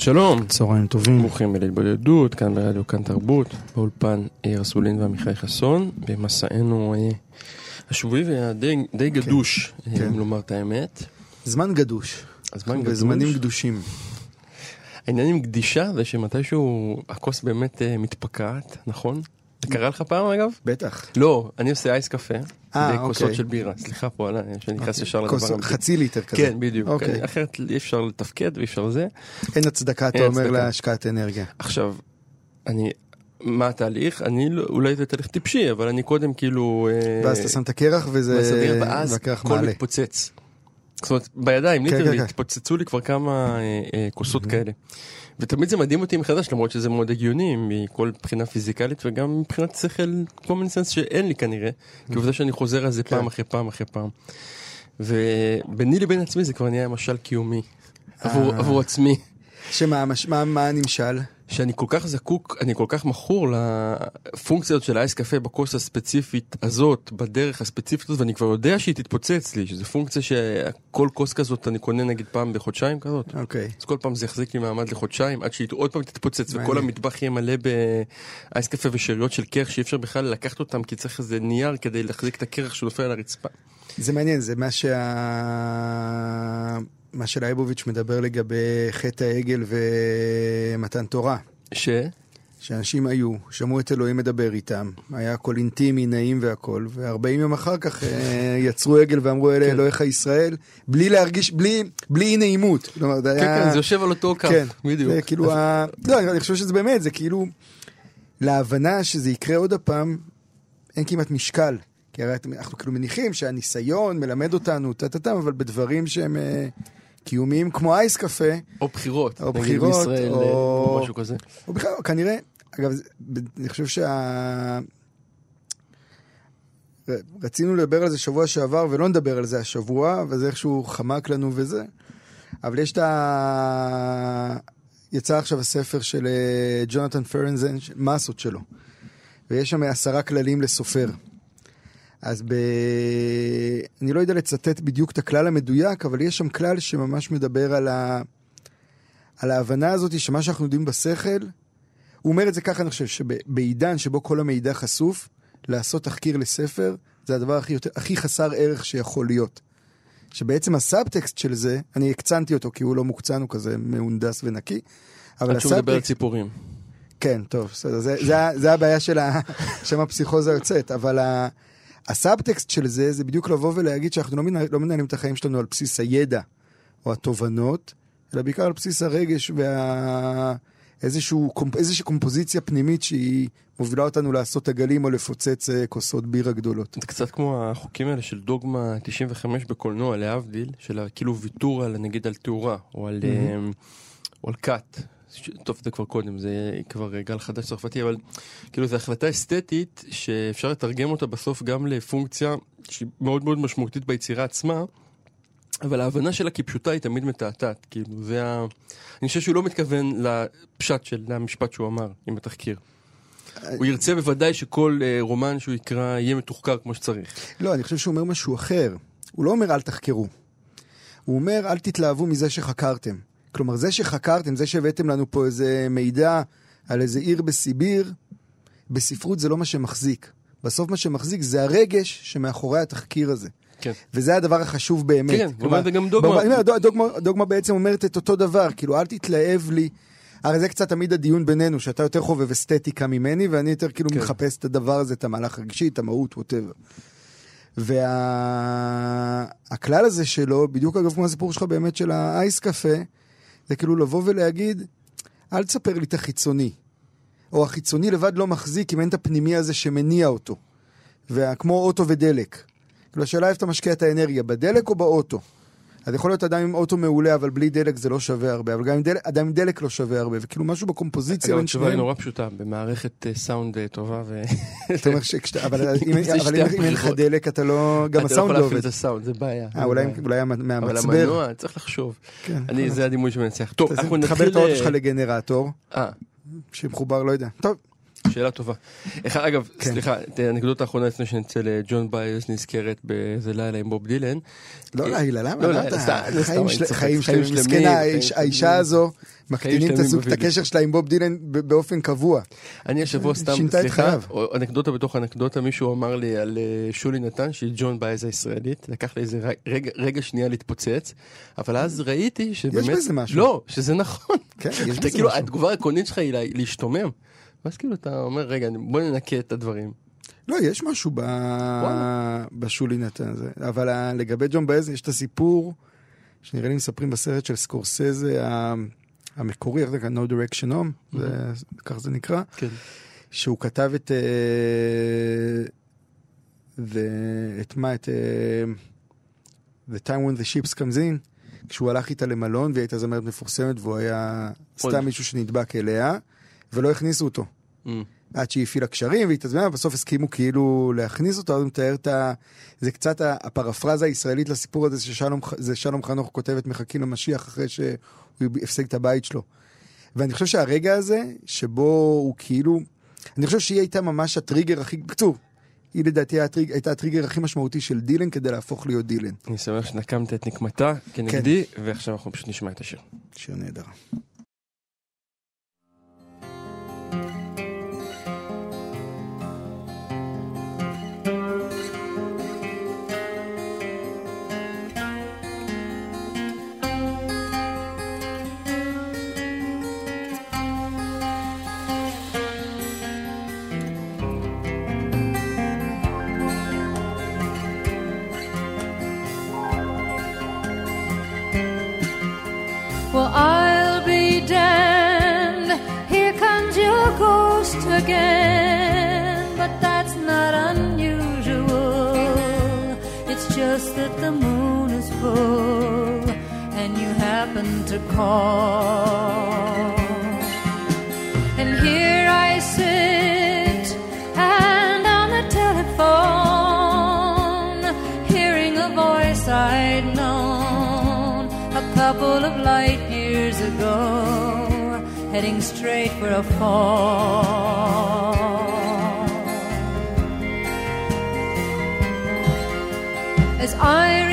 שבת שלום, צהריים טובים. ברוכים אל התבודדות, כאן ברדיו כאן תרבות, באולפן יאיר אסולין ועמיחי חסון, במסענו אה, השבועי והדי די גדוש, אה, כן. אם לומר את האמת. זמן גדוש. הזמן אנחנו גדוש. בזמנים גדושים. העניין עם גדישה זה שמתישהו הכוס באמת אה, מתפקעת, נכון? זה קרה לך פעם אגב? בטח. לא, אני עושה אייס קפה, אה, אוקיי. של בירה, סליחה פה עליי, שאני נכנס ישר לדבר. הזה. חצי ליטר כזה. כן, בדיוק, אוקיי. אחרת אי אפשר לתפקד ואי אפשר זה. אין הצדקה, אתה אומר. להשקעת אנרגיה. עכשיו, אני, מה התהליך? אני לא, אולי זה תהליך טיפשי, אבל אני קודם כאילו... אה, ואז אתה שם את הקרח וזה... ואז הכל. מתפוצץ. זאת אומרת, בידיים, כן, ליטרלי, כן, כן. התפוצצו לי כבר כמה אה, אה, כוסות כאלה. ותמיד זה מדהים אותי מחדש, למרות שזה מאוד הגיוני מכל בחינה פיזיקלית וגם מבחינת שכל common sense שאין לי כנראה, כי עובדה שאני חוזר על זה כן. פעם אחרי פעם אחרי פעם. וביני לבין עצמי זה כבר נהיה משל קיומי. עבור, אה. עבור עצמי. שמה, מה הנמשל? שאני כל כך זקוק, אני כל כך מכור לפונקציות של האייס קפה בכוס הספציפית הזאת, בדרך הספציפית הזאת, ואני כבר יודע שהיא תתפוצץ לי, שזו פונקציה שכל כוס כזאת אני קונה נגיד פעם בחודשיים כזאת. אוקיי. אז כל פעם זה יחזיק לי מעמד לחודשיים, עד שהיא עוד פעם תתפוצץ, וכל מעניין. המטבח יהיה מלא באייס קפה ושאריות של קרח שאי אפשר בכלל לקחת אותם, כי צריך איזה נייר כדי להחזיק את הקרח שנופל על הרצפה. זה מעניין, זה מה שה... מה שלייבוביץ' מדבר לגבי חטא העגל ומתן תורה. ש? שאנשים היו, שמעו את אלוהים מדבר איתם, היה הכל אינטימי, נעים והכל, ו-40 יום אחר כך אה, יצרו עגל ואמרו אלה כן. אלוהיך ישראל, בלי להרגיש, בלי, בלי אי נעימות. כן, היה... כן, זה יושב על אותו קו, כן, בדיוק. זה כאילו, ה... לא, אני- חושב שזה באמת, זה כאילו, להבנה שזה יקרה עוד הפעם, אין כמעט משקל. כי הרי אנחנו כאילו מניחים שהניסיון מלמד אותנו, טה-טה-טה, אבל בדברים שהם אה, קיומיים כמו אייס קפה, או בחירות, או בחירות, בישראל, או- או משהו כזה. או בכלל, כנראה, אגב, אני חושב שה... רצינו לדבר על זה שבוע שעבר ולא נדבר על זה השבוע, וזה איכשהו חמק לנו וזה, אבל יש את ה... יצא עכשיו הספר של אה, ג'ונתן פרנזן, ש- מסות שלו, ויש שם עשרה כללים לסופר. אז ב... אני לא יודע לצטט בדיוק את הכלל המדויק, אבל יש שם כלל שממש מדבר על, ה... על ההבנה הזאת שמה שאנחנו יודעים בשכל, הוא אומר את זה ככה, אני חושב, שבעידן שבו כל המידע חשוף, לעשות תחקיר לספר, זה הדבר הכי, יותר, הכי חסר ערך שיכול להיות. שבעצם הסאבטקסט של זה, אני הקצנתי אותו כי הוא לא מוקצן, הוא כזה מהונדס ונקי. אבל עד שהוא מדבר על הסאבטקסט, ציפורים. כן, טוב, בסדר, זה, זה, זה הבעיה של ה- שם הפסיכוזה יוצאת, אבל ה, הסאבטקסט של זה, זה בדיוק לבוא ולהגיד שאנחנו לא, מנהל, לא מנהלים את החיים שלנו על בסיס הידע או התובנות, אלא בעיקר על בסיס הרגש וה... איזשהו, קומפ- איזושהי קומפוזיציה פנימית שהיא מובילה אותנו לעשות מעגלים או לפוצץ אה, כוסות בירה גדולות. זה קצת כמו החוקים האלה של דוגמה 95 בקולנוע, להבדיל, של כאילו ויתור על, נגיד, על תאורה, או על, אמ, או על קאט. טוב, זה כבר קודם, זה כבר גל חדש צרפתי, אבל כאילו זו החלטה אסתטית שאפשר לתרגם אותה בסוף גם לפונקציה שהיא מאוד מאוד משמעותית ביצירה עצמה, אבל ההבנה שלה כפשוטה היא תמיד מתעתעת, כאילו זה ה... אני חושב שהוא לא מתכוון לפשט של המשפט שהוא אמר עם התחקיר. הוא ירצה בוודאי שכל אה, רומן שהוא יקרא יהיה מתוחקר כמו שצריך. לא, אני חושב שהוא אומר משהו אחר. הוא לא אומר אל תחקרו. הוא אומר אל תתלהבו מזה שחקרתם. כלומר, זה שחקרתם, זה שהבאתם לנו פה איזה מידע על איזה עיר בסיביר, בספרות זה לא מה שמחזיק. בסוף מה שמחזיק זה הרגש שמאחורי התחקיר הזה. כן. וזה הדבר החשוב באמת. כן, אומר, זה גם דוגמה. דוגמה, דוגמה בעצם אומרת את אותו דבר, כאילו, אל תתלהב לי. הרי זה קצת תמיד הדיון בינינו, שאתה יותר חובב אסתטיקה ממני, ואני יותר כאילו כן. מחפש את הדבר הזה, את המהלך הרגשי, את המהות, ווטאבר. והכלל הזה שלו, בדיוק אגב כמו הסיפור שלך באמת של האייס קפה, זה כאילו לבוא ולהגיד, אל תספר לי את החיצוני. או החיצוני לבד לא מחזיק אם אין את הפנימי הזה שמניע אותו. וכמו אוטו ודלק. כאילו השאלה איפה אתה משקיע את האנרגיה, בדלק או באוטו? אז יכול להיות אדם עם אוטו מעולה, אבל בלי דלק זה לא שווה הרבה, אבל גם עם דלק, אדם עם דלק לא שווה הרבה, וכאילו משהו בקומפוזיציה בין התשובה היא שניהם. נורא פשוטה, במערכת אה, סאונד אה, טובה, ו... אתה אומר שכשאתה- אבל אם אין לך. דלק, אתה לא, גם אתה לא יכול הסאונד לא להפעיל עובד. את הסאונד, זה בעיה. אה, אולי המ- אבל מהמצבר. המנוע, צריך לחשוב. כן, זה הדימוי שמנצח. טוב. אנחנו תחבר נתחיל... את האוטו שלך לגנרטור, אה, שמחובר, לא יודע. טוב, שאלה טובה. אחד, אגב, כן. סליחה, את האנקדוטה האחרונה לפני שנצא לג'ון ביירס נזכרת באיזה לילה עם בוב דילן. לא אה, לילה, למה? לא, לא חיים שלמים, מסכנה. האישה הזו, מקטינים את. הקשר שלה עם בוב דילן באופן קבוע. אני השבוע סתם, סליחה, אנקדוטה בתוך אנקדוטה, מישהו אמר לי על אה, שולי נתן, שהיא ג'ון בייז הישראלית, לקח לי איזה רגע- רגע שנייה להתפוצץ, אבל אז ראיתי שבאמת... בזה משהו. לא, שזה נכון. כן, יש בזה כאילו, משהו. התגובה העקרונית שלך היא לה- להשתומם. ואז כאילו אתה אומר, רגע, בוא ננקה את הדברים. לא, יש משהו ב... נתן הזה. אבל ה- לגבי ג'ון באז יש את הסיפור, שנראה לי מספרים בסרט של סקורסזה ה- המקורי, איך זה נקרא? No Direction Home, זה- כך זה נקרא, כן. שהוא כתב את... אה, את מה? את... אה, The Time When the Ships Comes In, כשהוא הלך איתה למלון והיא הייתה זמרת מפורסמת והוא היה. סתם מישהו שנדבק אליה, ולא הכניסו אותו. Mm. עד שהיא הפעילה קשרים והתעצבנה, ובסוף הסכימו כאילו להכניס אותו, אז הוא מתאר את ה... זה קצת הפרפרזה הישראלית לסיפור הזה, ששלום זה שלום חנוך כותב את מחכים למשיח אחרי שהוא הפסיק את הבית שלו. ואני חושב שהרגע הזה, שבו הוא כאילו... אני חושב שהיא הייתה ממש הטריגר הכי... בקיצור, היא לדעתי הטריג, הייתה הטריגר הכי משמעותי של דילן כדי להפוך להיות דילן. אני שמח שנקמת את נקמתה כנגדי, ועכשיו אנחנו פשוט נשמע את השיר. שיר נהדר. You happen to call. And here I sit and on the telephone, hearing a voice I'd known a couple of light years ago, heading straight for a fall. As I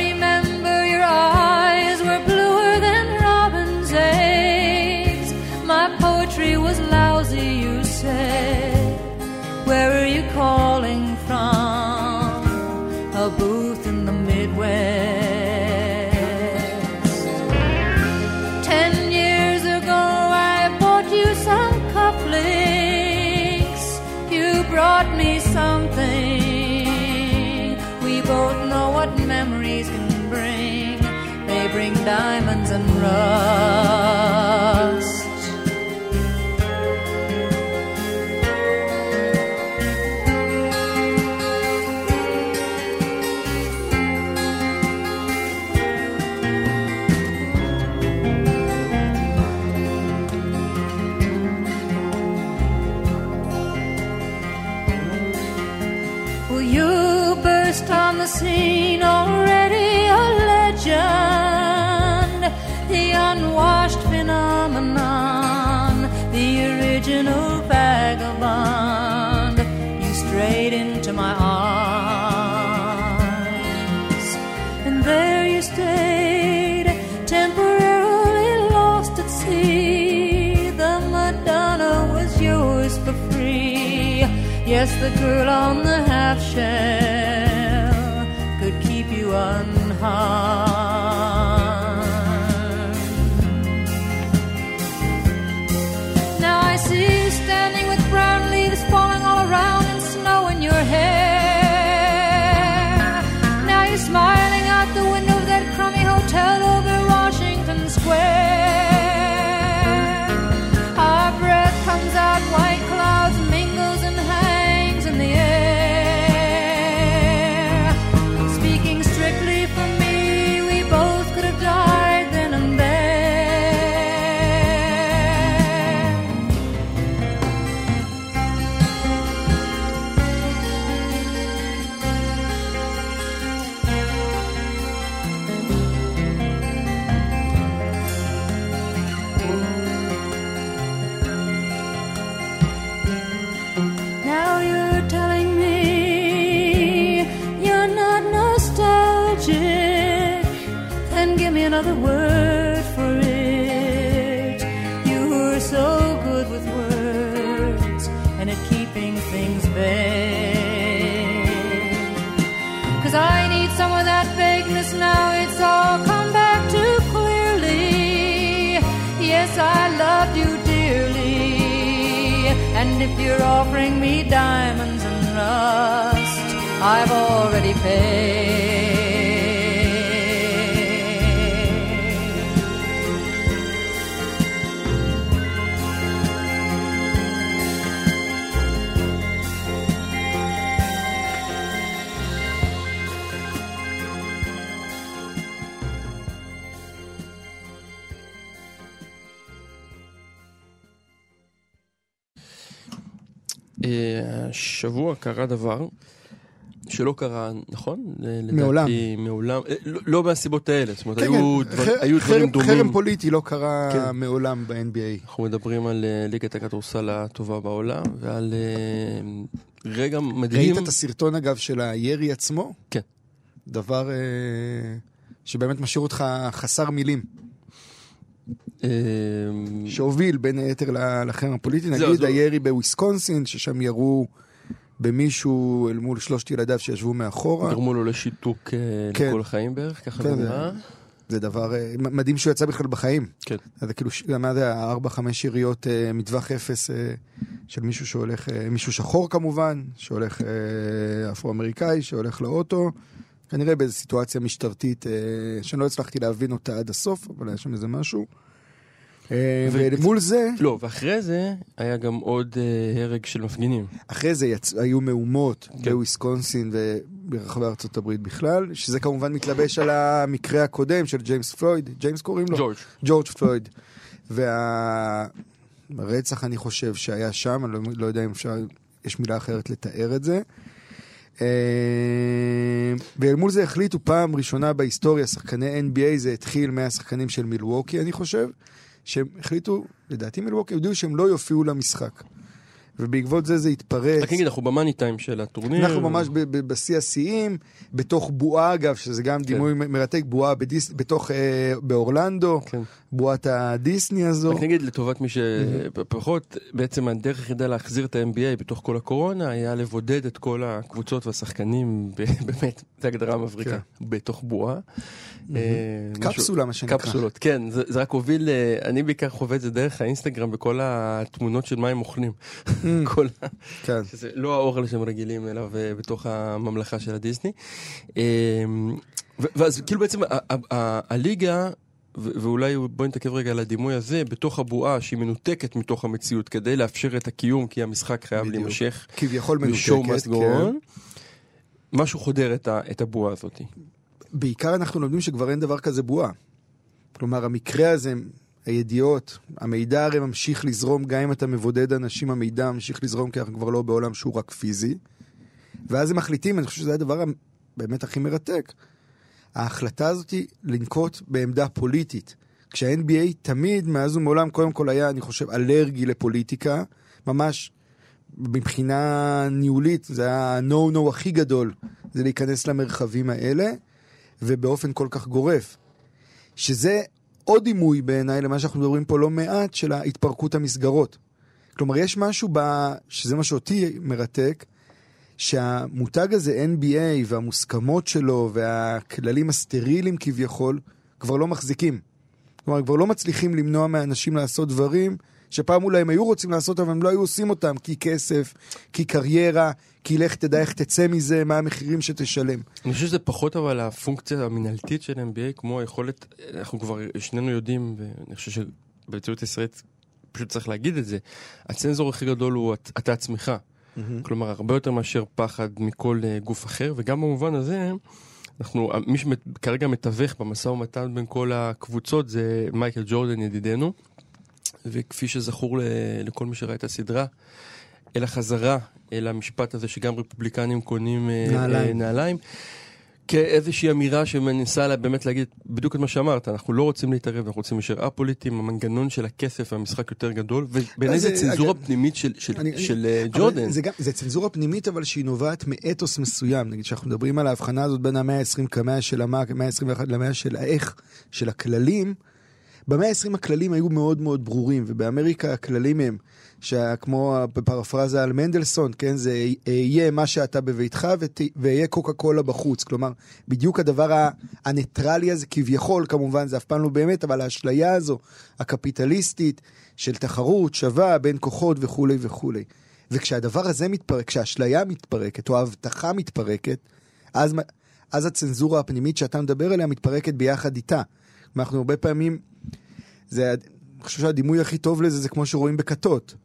trust. The girl on the half shell you're offering me diamonds and rust, I've already paid. השבוע קרה דבר שלא קרה, נכון? לדעתי, מעולם. מעולם. אה, לא- לא מהסיבות האלה, זאת אומרת, כן, היו כן, דבר- חר- היו דברים דומים. חרם פוליטי לא קרה כן. מעולם ב-NBA. אנחנו מדברים על אה, ליגת הכדורסל הטובה בעולם, ועל אה, רגע מדהים. ראית את הסרטון אגב של הירי עצמו? כן. דבר אה, שבאמת משאיר אותך חסר מילים. אה, שהוביל בין היתר לחרם הפוליטי, נגיד. הירי בוויסקונסין, ששם ירו במישהו אל מול שלושת ילדיו שישבו מאחורה. גרמו לו לשיתוק אה, כן. לכל החיים בערך, ככה כן, זה זה- נראה. זה דבר אה, מדהים שהוא יצא בכלל בחיים. כן. זה כאילו, מה זה, ארבע, חמש יריות אה, מטווח אפס של מישהו שהולך, מישהו שחור כמובן, שהולך אפרו-אמריקאי, שהולך לאוטו. כנראה באיזו סיטואציה משטרתית שאני לא הצלחתי להבין אותה עד הסוף, אבל היה שם איזה משהו. אה, ומול זה, לא, ואחרי זה היה גם עוד אה, הרג של מפגינים. אחרי זה יצ... היו מהומות כן. בוויסקונסין וברחבי ארצות הברית בכלל, שזה כמובן מתלבש על המקרה הקודם של ג'יימס פלויד, ג'יימס קוראים לו? ג'ורג'. ג'ורג' פלויד. והרצח, אני חושב, שהיה שם, אני לא, לא יודע אם אפשר, יש מילה אחרת לתאר את זה. אה, ואל מול זה החליטו פעם ראשונה בהיסטוריה, שחקני NBA, זה התחיל מהשחקנים של מילווקי, אני חושב, שהם החליטו, לדעתי מילווקי, הודיעו שהם לא יופיעו למשחק. ובעקבות זה זה התפרץ. רק נגיד, אנחנו במאני טיים של הטורניר. אנחנו ממש בשיא השיאים, בתוך בועה אגב, שזה גם כן. דימוי מרתק, בועה בדיס, בתוך, אה, באורלנדו, כן. בועת הדיסני הזו. רק נגיד לטובת מי שפחות, בעצם הדרך היחידה להחזיר את ה-NBA בתוך כל הקורונה היה לבודד את כל הקבוצות והשחקנים, באמת, זו הגדרה מבריקה, בתוך בועה. אה, קפסולה, מה שנקרא. קפסולות, כן, זה, זה רק הוביל, אה, אני בעיקר חווה את זה דרך האינסטגרם וכל התמונות של מה הם אוכלים. כל ה... כן. שזה לא האוכל שהם רגילים אליו אה, בתוך הממלכה של הדיסני. אה, ואז כאילו בעצם הליגה, ואולי בואי נתעכב רגע על הדימוי הזה, בתוך הבועה שהיא מנותקת מתוך המציאות כדי לאפשר את הקיום, כי המשחק חייב בדיוק. להימשך. כביכול מנותקת, כן. משהו חודר את ה- את הבועה הזאת. בעיקר אנחנו לומדים שכבר אין דבר כזה בועה. כלומר, המקרה הזה, הידיעות, המידע הרי ממשיך לזרום, גם אם אתה מבודד אנשים, המידע ממשיך לזרום, כי אנחנו כבר לא בעולם שהוא רק פיזי. ואז הם מחליטים, אני חושב שזה הדבר באמת הכי מרתק. ההחלטה הזאת היא לנקוט בעמדה פוליטית. כשה-NBA תמיד, מאז ומעולם, קודם כל היה, אני חושב, אלרגי לפוליטיקה, ממש מבחינה ניהולית, זה היה ה-no-no הכי גדול, זה להיכנס למרחבים האלה, ובאופן כל כך גורף. שזה עוד דימוי בעיניי למה שאנחנו מדברים פה לא מעט, של התפרקות המסגרות. כלומר, יש משהו ב... שזה מה שאותי מרתק, שהמותג הזה NBA והמוסכמות שלו והכללים הסטריליים כביכול כבר לא מחזיקים. כלומר, כבר לא מצליחים למנוע מאנשים לעשות דברים שפעם אולי הם היו רוצים לעשות, אבל הם לא היו עושים אותם כי כסף, כי קריירה, כי לך תדע איך תצא מזה, מה המחירים שתשלם. אני חושב שזה פחות אבל הפונקציה המינהלתית של NBA, כמו היכולת, אנחנו כבר שנינו יודעים, ואני חושב שבמציאות הישראלית פשוט צריך להגיד את זה, הצנזור הכי גדול הוא את- אתה עצמך. כלומר, הרבה יותר מאשר פחד מכל אה, גוף אחר, וגם במובן הזה, אנחנו, מי שכרגע מתווך במשא ומתן בין כל הקבוצות זה מייקל ג'ורדן ידידנו, וכפי שזכור ל- לכל מי שראה את הסדרה, אל החזרה, אל המשפט הזה שגם רפובליקנים קונים אה, נעליים. אה, נעליים. כאיזושהי אמירה שמנסה לה באמת להגיד בדיוק את מה שאמרת, אנחנו לא רוצים להתערב, אנחנו רוצים להישאר א-פוליטיים, המנגנון של הכסף והמשחק יותר גדול, ובעיניי אז זה זה- צנזורה אגב, פנימית של- של- אני- של אה, אבל ג'ורדן. זה, גם, זה צנזורה פנימית, אבל שהיא נובעת מאתוס מסוים. נגיד שאנחנו מדברים על ההבחנה הזאת בין המאה ה-20 כמאה של המה, המאה ה-21 למאה של האיך, של הכללים. במאה ה-20 הכללים היו מאוד מאוד ברורים, ובאמריקה הכללים הם, שכמו בפרפרזה על מנדלסון, כן, זה יהיה מה שאתה בביתך ות- ויהיה קוקה קולה בחוץ. כלומר, בדיוק הדבר הניטרלי הזה, כביכול, כמובן, זה אף פעם לא באמת, אבל האשליה הזו, הקפיטליסטית, של תחרות שווה בין כוחות וכולי וכולי. וכשהדבר הזה מתפרק, כשהאשליה מתפרקת, או ההבטחה מתפרקת, אז, אז הצנזורה הפנימית שאתה מדבר עליה מתפרקת ביחד איתה. אנחנו הרבה פעמים, זה, אני חושב שהדימוי הכי טוב לזה זה כמו שרואים בכתות.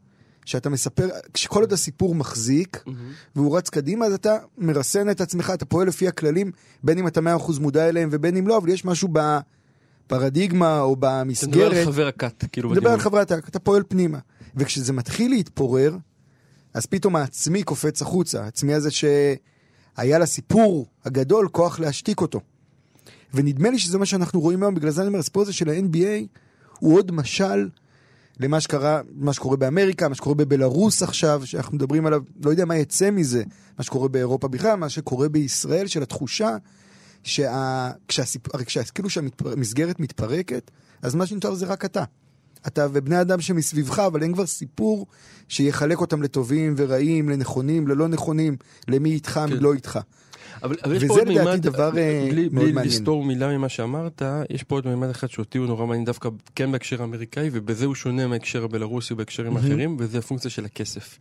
שאתה מספר, כשכל עוד הסיפור מחזיק, והוא רץ קדימה, אז אתה מרסן את עצמך, אתה פועל לפי הכללים, בין אם אתה מאה אחוז מודע אליהם ובין אם לא, אבל יש משהו בפרדיגמה או אתה מדבר במסגרת. על חבר הכת, כאילו. מדבר בדיוק. על חברת האק, אתה פועל פנימה. וכשזה מתחיל להתפורר, אז פתאום העצמי קופץ החוצה. העצמי הזה שהיה לסיפור הגדול כוח להשתיק אותו. ונדמה לי שזה מה שאנחנו רואים היום, בגלל זה אני אומר, הסיפור הזה של ה-NBA הוא עוד משל למה שקרה, מה שקורה באמריקה, מה שקורה בבלארוס עכשיו, שאנחנו מדברים עליו, לא יודע מה יצא מזה, מה שקורה באירופה בכלל, מה שקורה בישראל, של התחושה שה... כשהסיפ... הרי כשה... כאילו שהמסגרת מתפרקת, אז מה שנותר זה רק אתה. אתה ובני אדם שמסביבך, אבל אין כבר סיפור שיחלק אותם לטובים ורעים, לנכונים, ללא נכונים, למי איתך, מי כן. לא איתך. אבל, אבל יש פה עוד מימד, דבר, אה, בלי, מאוד בלי מעניין. לסתור מילה ממה שאמרת, יש פה עוד מימד אחד שאותי הוא נורא מעניין דווקא כן בהקשר האמריקאי, ובזה הוא שונה מההקשר הבלארוסי ובהקשרים האחרים, וזה הפונקציה של הכסף.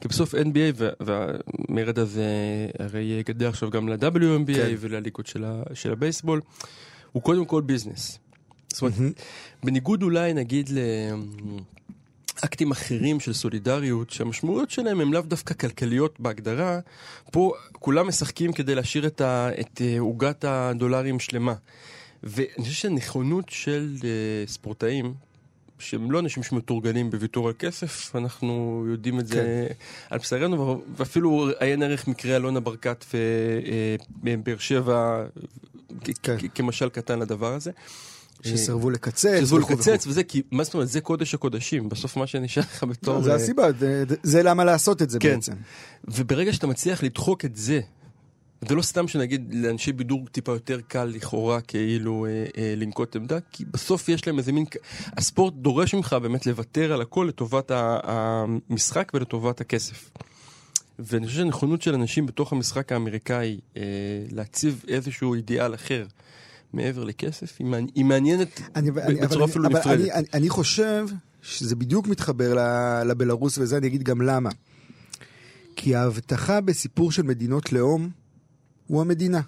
כי בסוף NBA וה- והמרד הזה הרי גדל עכשיו גם ל-WNBA כן. ולליגות של, של הבייסבול, הוא קודם כל ביזנס. זאת אומרת. בניגוד אולי נגיד לאקטים אחרים של סולידריות, שהמשמעויות שלהם הם לאו דווקא כלכליות בהגדרה, פה כולם משחקים כדי להשאיר את אה, עוגת הדולרים שלמה. ואני חושב שהנכונות של uh, ספורטאים, שהם לא אנשים שמתורגלים בוויתור על כסף, אנחנו יודעים את זה על בשרנו, ואפילו עיין ערך מקרה אלונה ברקת ובאר שבע כ- כן. כמשל קטן לדבר הזה. שסירבו לקצץ. שסירבו וכו' לקצץ וזה, כי מה זאת אומרת, זה קודש הקודשים, בסוף מה שנשאר לך בתור... וכו'. זה אה, הסיבה, זה- למה לעשות את זה כן. בעצם. וברגע שאתה מצליח לדחוק את זה, זה לא סתם שנגיד לאנשי בידור טיפה יותר קל לכאורה כאילו אה, אה, לנקוט עמדה, כי בסוף יש להם איזה מין... הספורט דורש ממך באמת לוותר על הכל לטובת המשחק ולטובת הכסף. ואני חושב שהנכונות של אנשים בתוך המשחק האמריקאי אה, להציב איזשהו אידיאל אחר מעבר לכסף, היא, מעני- היא מעניינת אני, בצורה אפילו אבל נפרדת. אני, אני, אני חושב שזה בדיוק מתחבר ל- לבלארוס, וזה אני אגיד גם למה. כי ההבטחה בסיפור של מדינות לאום הוא המדינה.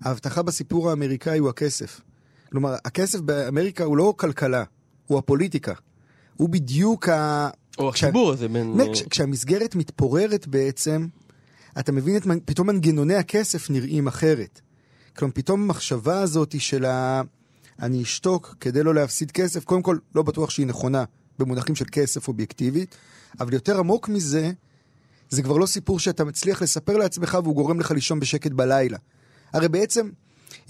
ההבטחה בסיפור האמריקאי הוא הכסף. כלומר, הכסף באמריקה הוא לא כלכלה, הוא הפוליטיקה. הוא בדיוק ה... או כשה- החיבור הזה בין... באמת, כש- כשהמסגרת מתפוררת בעצם, אתה מבין את, פתאום מנגנוני הכסף נראים אחרת. כלומר, פתאום המחשבה הזאת של ה... אני אשתוק כדי לא להפסיד כסף, קודם כל, לא בטוח שהיא נכונה במונחים של כסף אובייקטיבית, אבל יותר עמוק מזה, זה כבר לא סיפור שאתה מצליח לספר לעצמך והוא גורם לך לישון בשקט בלילה. הרי בעצם,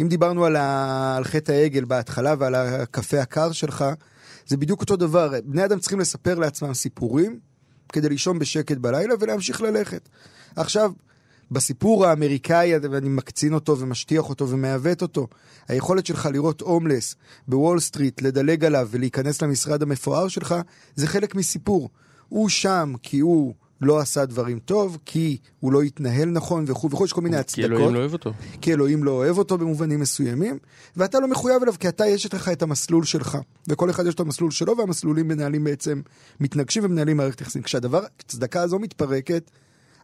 אם דיברנו על, ה... על חטא העגל בהתחלה ועל הקפה הקר שלך, זה בדיוק אותו דבר. בני אדם צריכים לספר לעצמם סיפורים כדי לישון בשקט בלילה ולהמשיך ללכת. עכשיו, בסיפור האמריקאי, ואני מקצין אותו ומשטיח אותו ומעוות אותו, היכולת שלך לראות הומלס בוול סטריט, לדלג עליו ולהיכנס למשרד המפואר שלך, זה חלק מסיפור. הוא שם כי הוא לא עשה דברים טוב, כי הוא לא התנהל נכון וכו' וכו', יש כל מיני כי הצדקות. אלוהים לא אוהב אותו. כי אלוהים לא אוהב אותו במובנים מסוימים, ואתה לא מחויב אליו, כי אתה, יש לך את המסלול שלך. וכל אחד יש את המסלול שלו, והמסלולים מנהלים בעצם, מתנגשים ומנהלים מערכת יחסים. כשהדבר, כשהצדקה הזו מתפרקת,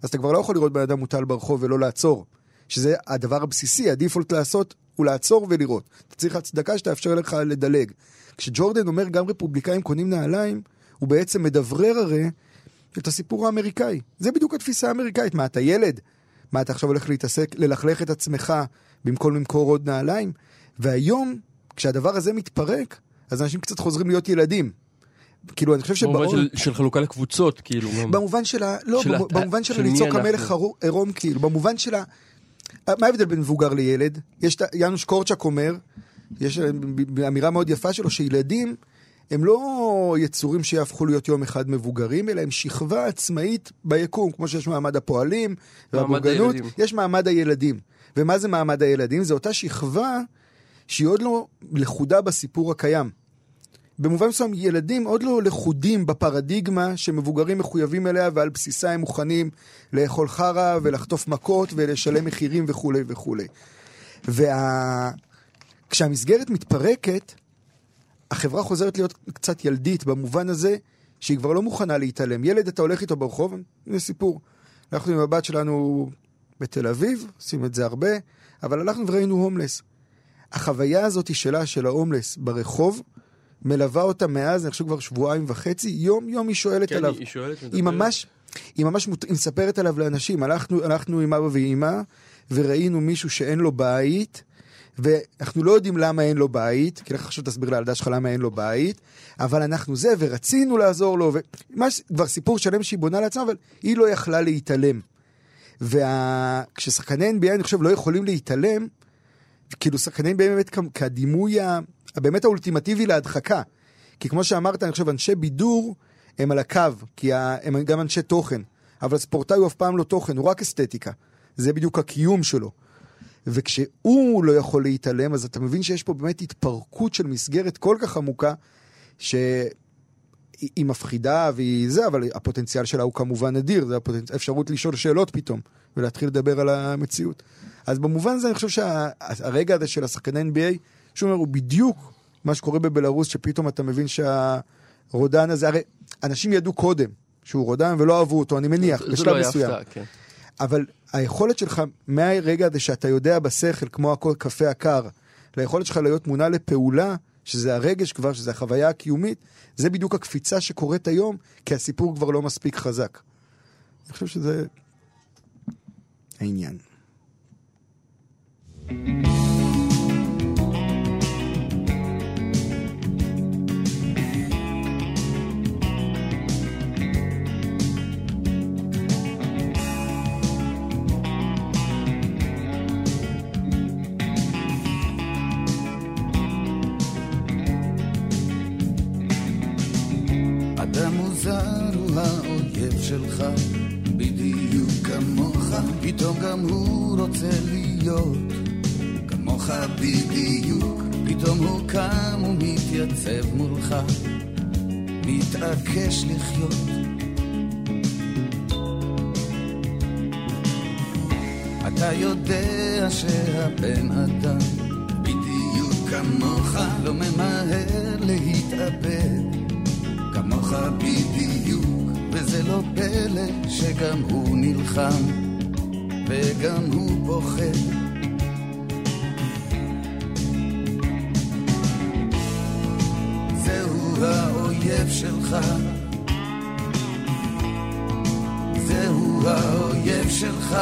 אז אתה כבר לא יכול לראות בן אדם מוטל ברחוב ולא לעצור. שזה הדבר הבסיסי, הדיפולט לעשות הוא לעצור ולראות. אתה צריך הצדקה שתאפשר לך לדלג. כשג'ורדן אומר גם רפובליקאים קונים נעליים, הוא בעצם מדברר הרי את הסיפור האמריקאי. זה בדיוק התפיסה האמריקאית. מה, אתה ילד? מה, אתה עכשיו הולך להתעסק, ללכלך את עצמך במקום למכור עוד נעליים? והיום, כשהדבר הזה מתפרק, אז אנשים קצת חוזרים להיות ילדים. כאילו, אני חושב במובן שבעול... של, של חלוקה לקבוצות, כאילו. במובן של ה... לא, של במ- הת- במובן של של לצעוק. המלך עירום, כאילו, במובן של ה... מה ההבדל בין מבוגר לילד? יש, את ה- יאנוש קורצ'ק אומר, יש אמירה מאוד יפה שלו, שילדים הם לא יצורים שיהפכו להיות יום אחד מבוגרים, אלא הם שכבה עצמאית ביקום, כמו שיש מעמד הפועלים והבורגנות, הילדים. יש מעמד הילדים. ומה זה מעמד הילדים? זו אותה שכבה שהיא עוד לא לכודה בסיפור הקיים. במובן מסוים ילדים עוד לא לכודים בפרדיגמה שמבוגרים מחויבים אליה ועל בסיסה הם מוכנים לאכול חרא ולחטוף מכות ולשלם מחירים וכולי וכולי. וכשהמסגרת מתפרקת, החברה חוזרת להיות קצת ילדית במובן הזה שהיא כבר לא מוכנה להתעלם. ילד אתה הולך איתו ברחוב, הנה סיפור. אנחנו עם הבת שלנו בתל אביב, עושים את זה הרבה, אבל הלכנו וראינו הומלס. החוויה הזאת שלה, של ההומלס ברחוב, מלווה אותה מאז, אני חושב כבר שבועיים וחצי, יום יום היא שואלת כן, עליו. היא שואלת, היא מדברת. ממש, היא ממש מות- היא מספרת עליו לאנשים. הלכנו, הלכנו עם אבא ואימא, וראינו מישהו שאין לו בית, ואנחנו לא יודעים למה אין לו בית, כי לך עכשיו תסביר לילדה שלך למה אין לו בית, אבל אנחנו זה, ורצינו לעזור לו, וממש כבר סיפור שלם שהיא בונה לעצמה, אבל היא לא יכלה להתעלם. וכששחקני NBA, אני חושב, לא יכולים להתעלם, כאילו שחקני NBA באמת כדימוי ה- הבאמת האולטימטיבי להדחקה. כי כמו שאמרת, אני חושב, אנשי בידור הם על הקו, כי הם גם אנשי תוכן. אבל ספורטאי הוא אף פעם לא תוכן, הוא רק אסתטיקה. זה בדיוק הקיום שלו. וכשהוא לא יכול להתעלם, אז אתה מבין שיש פה באמת התפרקות של מסגרת כל כך עמוקה, שהיא היא מפחידה והיא זה, אבל הפוטנציאל שלה הוא כמובן אדיר, זה הפוטנצ... האפשרות לשאול שאלות פתאום, ולהתחיל לדבר על המציאות. אז במובן הזה אני חושב שהרגע הזה של השחקני NBA, שהוא אומר, הוא בדיוק מה שקורה בבלארוס, שפתאום אתה מבין שהרודן הזה, הרי אנשים ידעו קודם שהוא רודן ולא אהבו אותו, אני מניח, זה בשלב לא היה מסוים. הפתעה, כן. אבל היכולת שלך מהרגע הזה שאתה יודע בשכל, כמו הכל קפה הקר, ליכולת שלך להיות מונע לפעולה, שזה הרגש כבר, שזה החוויה הקיומית, זה בדיוק הקפיצה שקורית היום, כי הסיפור כבר לא מספיק חזק. אני חושב שזה העניין. אדם מוזר הוא האויב שלך, בדיוק כמוך, פתאום גם הוא רוצה להיות כמוך בדיוק, פתאום הוא קם ומתייצב מולך, מתעקש לחיות. אתה יודע שהבן אדם בדיוק כמוך לא ממהר להתאבד כמוך בדיוק, וזה לא פלא שגם הוא נלחם וגם הוא פוחד. זהו האויב שלך, זהו האויב שלך.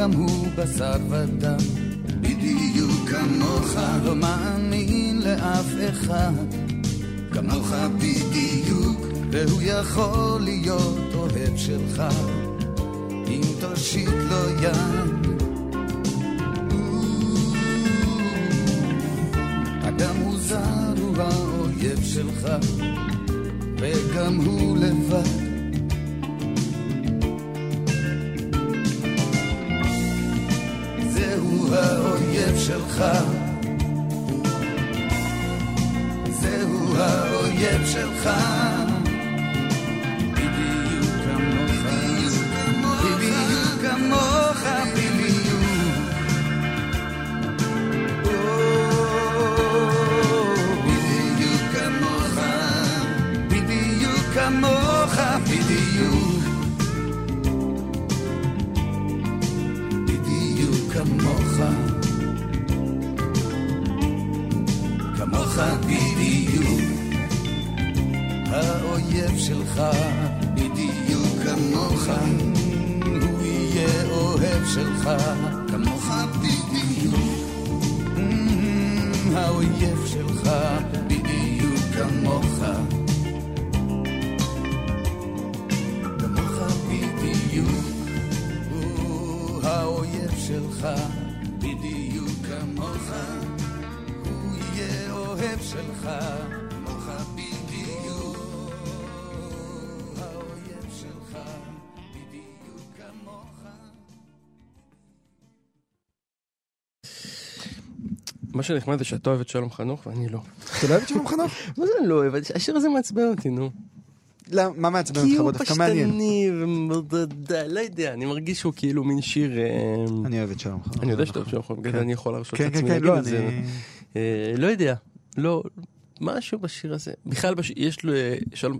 גם הוא בשר ודם. בדיוק כמוך לא מאמין לאף אחד. כמוך בדיוק והוא יכול להיות אוהב שלך. אם תושיט לו יד. אדם מוזר הוא האויב שלך. וגם הוא לבד. האויב מה שנחמד זה שאתה אוהב את שלום חנוך ואני לא. אתה לא אוהב את שלום חנוך? מה זה לא אוהב? השיר הזה מעצבן אותי, נו. למה, מה מעצבן כי אותך? הוא בוא דווקא מעניין. פשטני, ו- לא יודע, אני מרגיש שהוא כאילו מין שיר... אה, אני אוהב את שלום חנוך. אני יודע שאתה אוהב שלום חנוך, כן. אני יכול להרשות כן, לעצמי כן, כן, להגיד לא, את זה. אה, לא יודע, לא, משהו בשיר הזה. בכלל. יש לו, אה, שלום,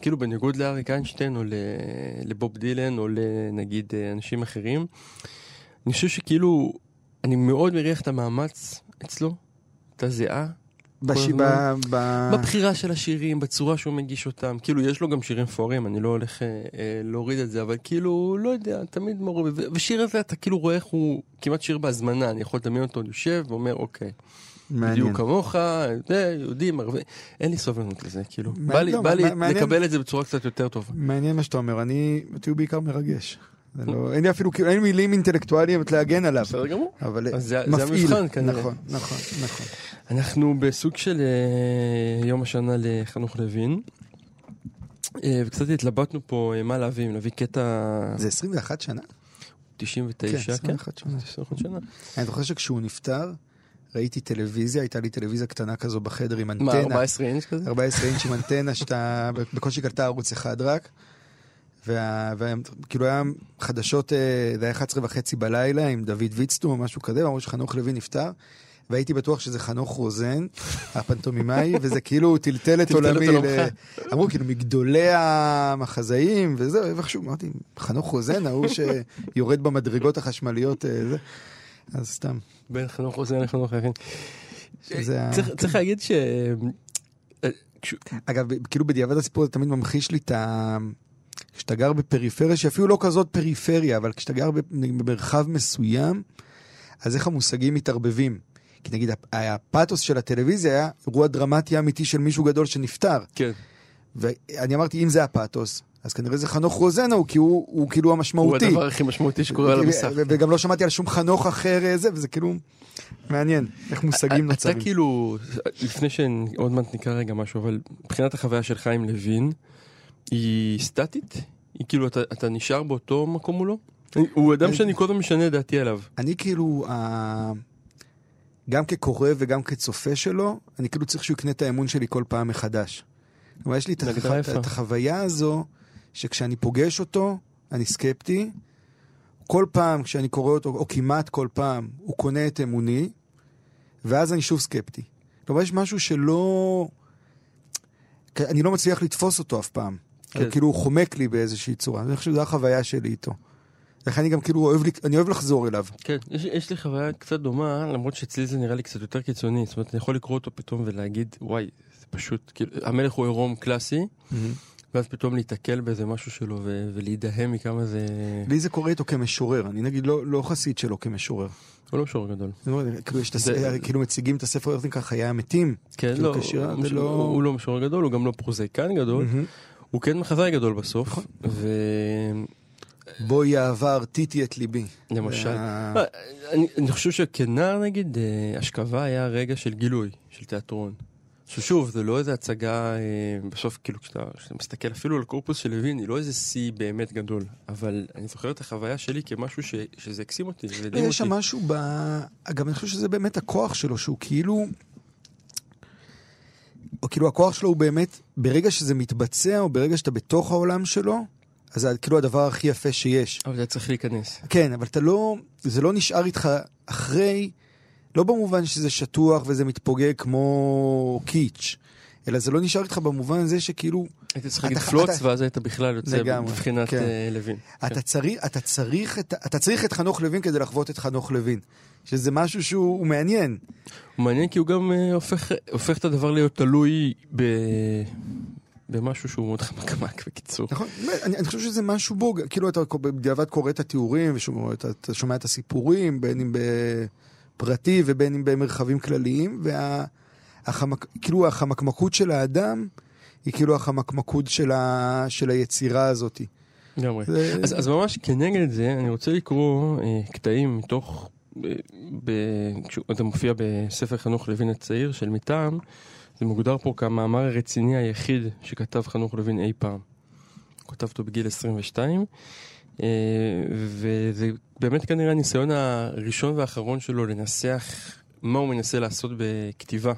כאילו בניגוד לאריק איינשטיין או. לבוב דילן או לנגיד אנשים אחרים, אני חושב שכאילו, אני מאוד מריח את המאמץ אצלו, את הזיעה. בש- כל ב- בבחירה של השירים, בצורה שהוא מגיש אותם, כאילו יש לו גם שירים מפוארים, אני לא הולך אה, אה, להוריד את זה, אבל כאילו, לא יודע, תמיד מעורב, ו- ושיר הזה אתה כאילו רואה איך הוא כמעט שיר בהזמנה, אני יכול לדמיין אותו יושב ואומר, אוקיי, מעניין. בדיוק כמוך, זה, יהודים, ערבים, אין לי סבלנות לזה, כאילו, מה- בא לי, לא, בא לי מעניין. לקבל את זה בצורה קצת יותר טובה. מעניין מה שאתה אומר, אני, אותי הוא בעיקר מרגש. זה לא, אין לי אפילו, אין לי מילים אינטלקטואליות להגן עליו. בסדר גמור. אבל אז זה- זה מפעיל. המבחן כנראה. נכון, נכון, נכון. אנחנו בסוג של אה, יום השנה לחנוך לוין, אה, וקצת התלבטנו פה אה, מה להביא, אם להביא קטע זה 21 שנה? 99, כן, כן? 21 שנה. 21 שנה. אני זוכר שכשהוא נפטר, ראיתי טלוויזיה, הייתה לי טלוויזיה קטנה כזו בחדר עם מה, אנטנה. 14 אינץ' כזה? 14 14 אינץ' עם אנטנה שאתה בקושי קלטה ערוץ אחד רק. וכאילו היה חדשות, אה, זה היה 11 וחצי בלילה עם דוד ויצטו או משהו כזה, ואמרו שחנוך לוי נפטר. והייתי בטוח שזה חנוך רוזן, הפנטומימאי, וזה כאילו טלטל את עולמי. ל- אמרו כאילו מגדולי המחזאים, וזהו, ואיכשהו אמרתי, חנוך רוזן, ההוא שיורד במדרגות החשמליות, אה, זה. אז סתם. בין חנוך רוזן לחנוך ה- צריך- להגיד ש... אה, אגב, כאילו בדיעבד הסיפור הזה תמיד ממחיש לי את ה... כשאתה גר בפריפריה, שאפילו לא כזאת פריפריה, אבל כשאתה גר במרחב מסוים, אז איך המושגים מתערבבים. כי נגיד, הפ- הפאתוס של הטלוויזיה היה אירוע דרמטי אמיתי של מישהו גדול שנפטר. כן. ואני אמרתי, אם זה הפאתוס, אז כנראה זה חנוך רוזנה, הוא, כי הוא, הוא כאילו הוא המשמעותי. הדבר הכי משמעותי שקורה על המסך. וגם לא שמעתי על שום חנוך אחר אה, זה, וזה כאילו מעניין, איך מושגים נוצרים. אתה כאילו, לפני שעוד מעט נקרא רגע משהו, אבל מבחינת החוויה שלך עם לוין, היא סטטית? היא כאילו, אתה, אתה נשאר באותו מקום מולו? הוא אדם שאני כל הזמן משנה את דעתי עליו. אני כאילו, ה... גם כקורא וגם כצופה שלו, אני כאילו צריך שהוא יקנה את האמון שלי כל פעם מחדש. כלומר, יש לי את, הגדרה הח... יפה. את החוויה הזו, שכשאני פוגש אותו, אני סקפטי. כל פעם כשאני קורא אותו, או כמעט כל פעם, הוא קונה את אמוני, ואז אני שוב סקפטי. כלומר, יש משהו שלא... אני לא מצליח לתפוס אותו אף פעם. כן. כאילו הוא חומק לי באיזושהי צורה. אני חושב שזו החוויה שלי איתו. לכן אני גם כאילו אוהב, לי- אני אוהב לחזור אליו. כן, יש, יש לי חוויה קצת דומה, למרות שאצלי זה נראה לי קצת יותר קיצוני. זאת אומרת, אני יכול לקרוא אותו פתאום ולהגיד, וואי, זה פשוט, כאילו, המלך הוא עירום קלאסי, ואז פתאום להיתקל באיזה משהו שלו ו- ולהידהם מכמה זה... לי זה קורה איתו כמשורר, אני נגיד לא, לא חסיד שלו כמשורר. הוא לא משורר גדול. כאילו, כאילו מציגים את הספר, איך נקרא, חיי המתים. כן, כאילו לא, הוא, לא- הוא לא משורר גדול, הוא גם לא פרוזאיקן גדול, מהמם. הוא כן מחזאי גדול בסוף, בואי יעבר, טיטי את ליבי. ולמשל, וה- אה, אני, חושב שכנער נגיד, אה, אשכבה היה רגע של גילוי, של תיאטרון. ששוב, זה לא איזה הצגה, אה, בסוף כאילו כשאתה, כשאתה מסתכל אפילו על קורפוס של לוין, היא לא איזה שיא באמת גדול, אבל אני זוכר את החוויה שלי כמשהו ש, שזה הקסים אותי, זה הדהים יש שם אותי. משהו ב... אגב, אני חושב שזה באמת הכוח שלו, שהוא כאילו... כאילו הכוח שלו הוא באמת, ברגע שזה מתבצע, או ברגע שאתה בתוך העולם שלו, אז זה כאילו הדבר הכי יפה שיש. אבל זה צריך להיכנס. כן, אבל אתה לא, זה לא נשאר איתך אחרי, לא במובן שזה שטוח וזה מתפוגג כמו קיץ', אלא זה לא נשאר איתך במובן הזה שכאילו, הייתי צריך אתה- להגיד אתה- פלוץ, ואז היית בכלל יוצא לגמרי, בבחינת כן. אה, לוין. אתה צריך, אתה צריך, את, אתה צריך את חנוך לוין כדי לחוות את חנוך לוין. שזה משהו שהוא הוא מעניין. הוא מעניין כי הוא גם אה, הופך, הופך את הדבר להיות תלוי ב... במשהו שהוא מאוד חמקמק בקיצור. נכון, אני, אני חושב שזה משהו בו, כאילו אתה בדיעבד קורא את התיאורים, ואתה אתה שומע את הסיפורים, בין אם בפרטי ובין אם במרחבים כלליים, וה... החמק, כאילו החמקמקות של האדם היא כאילו החמקמקות של, ה, של היצירה הזאת. לגמרי. זה- אז, אז ממש כנגד זה, אני רוצה לקרוא אה, קטעים מתוך, זה מופיע בספר חנוך לוין הצעיר של מטעם, זה מוגדר פה כמאמר הרציני היחיד שכתב חנוך לוין אי פעם. הוא כתב אותו בגיל 22, אה, וזה באמת כנראה הניסיון הראשון והאחרון שלו לנסח מה הוא מנסה לעשות בכתיבה.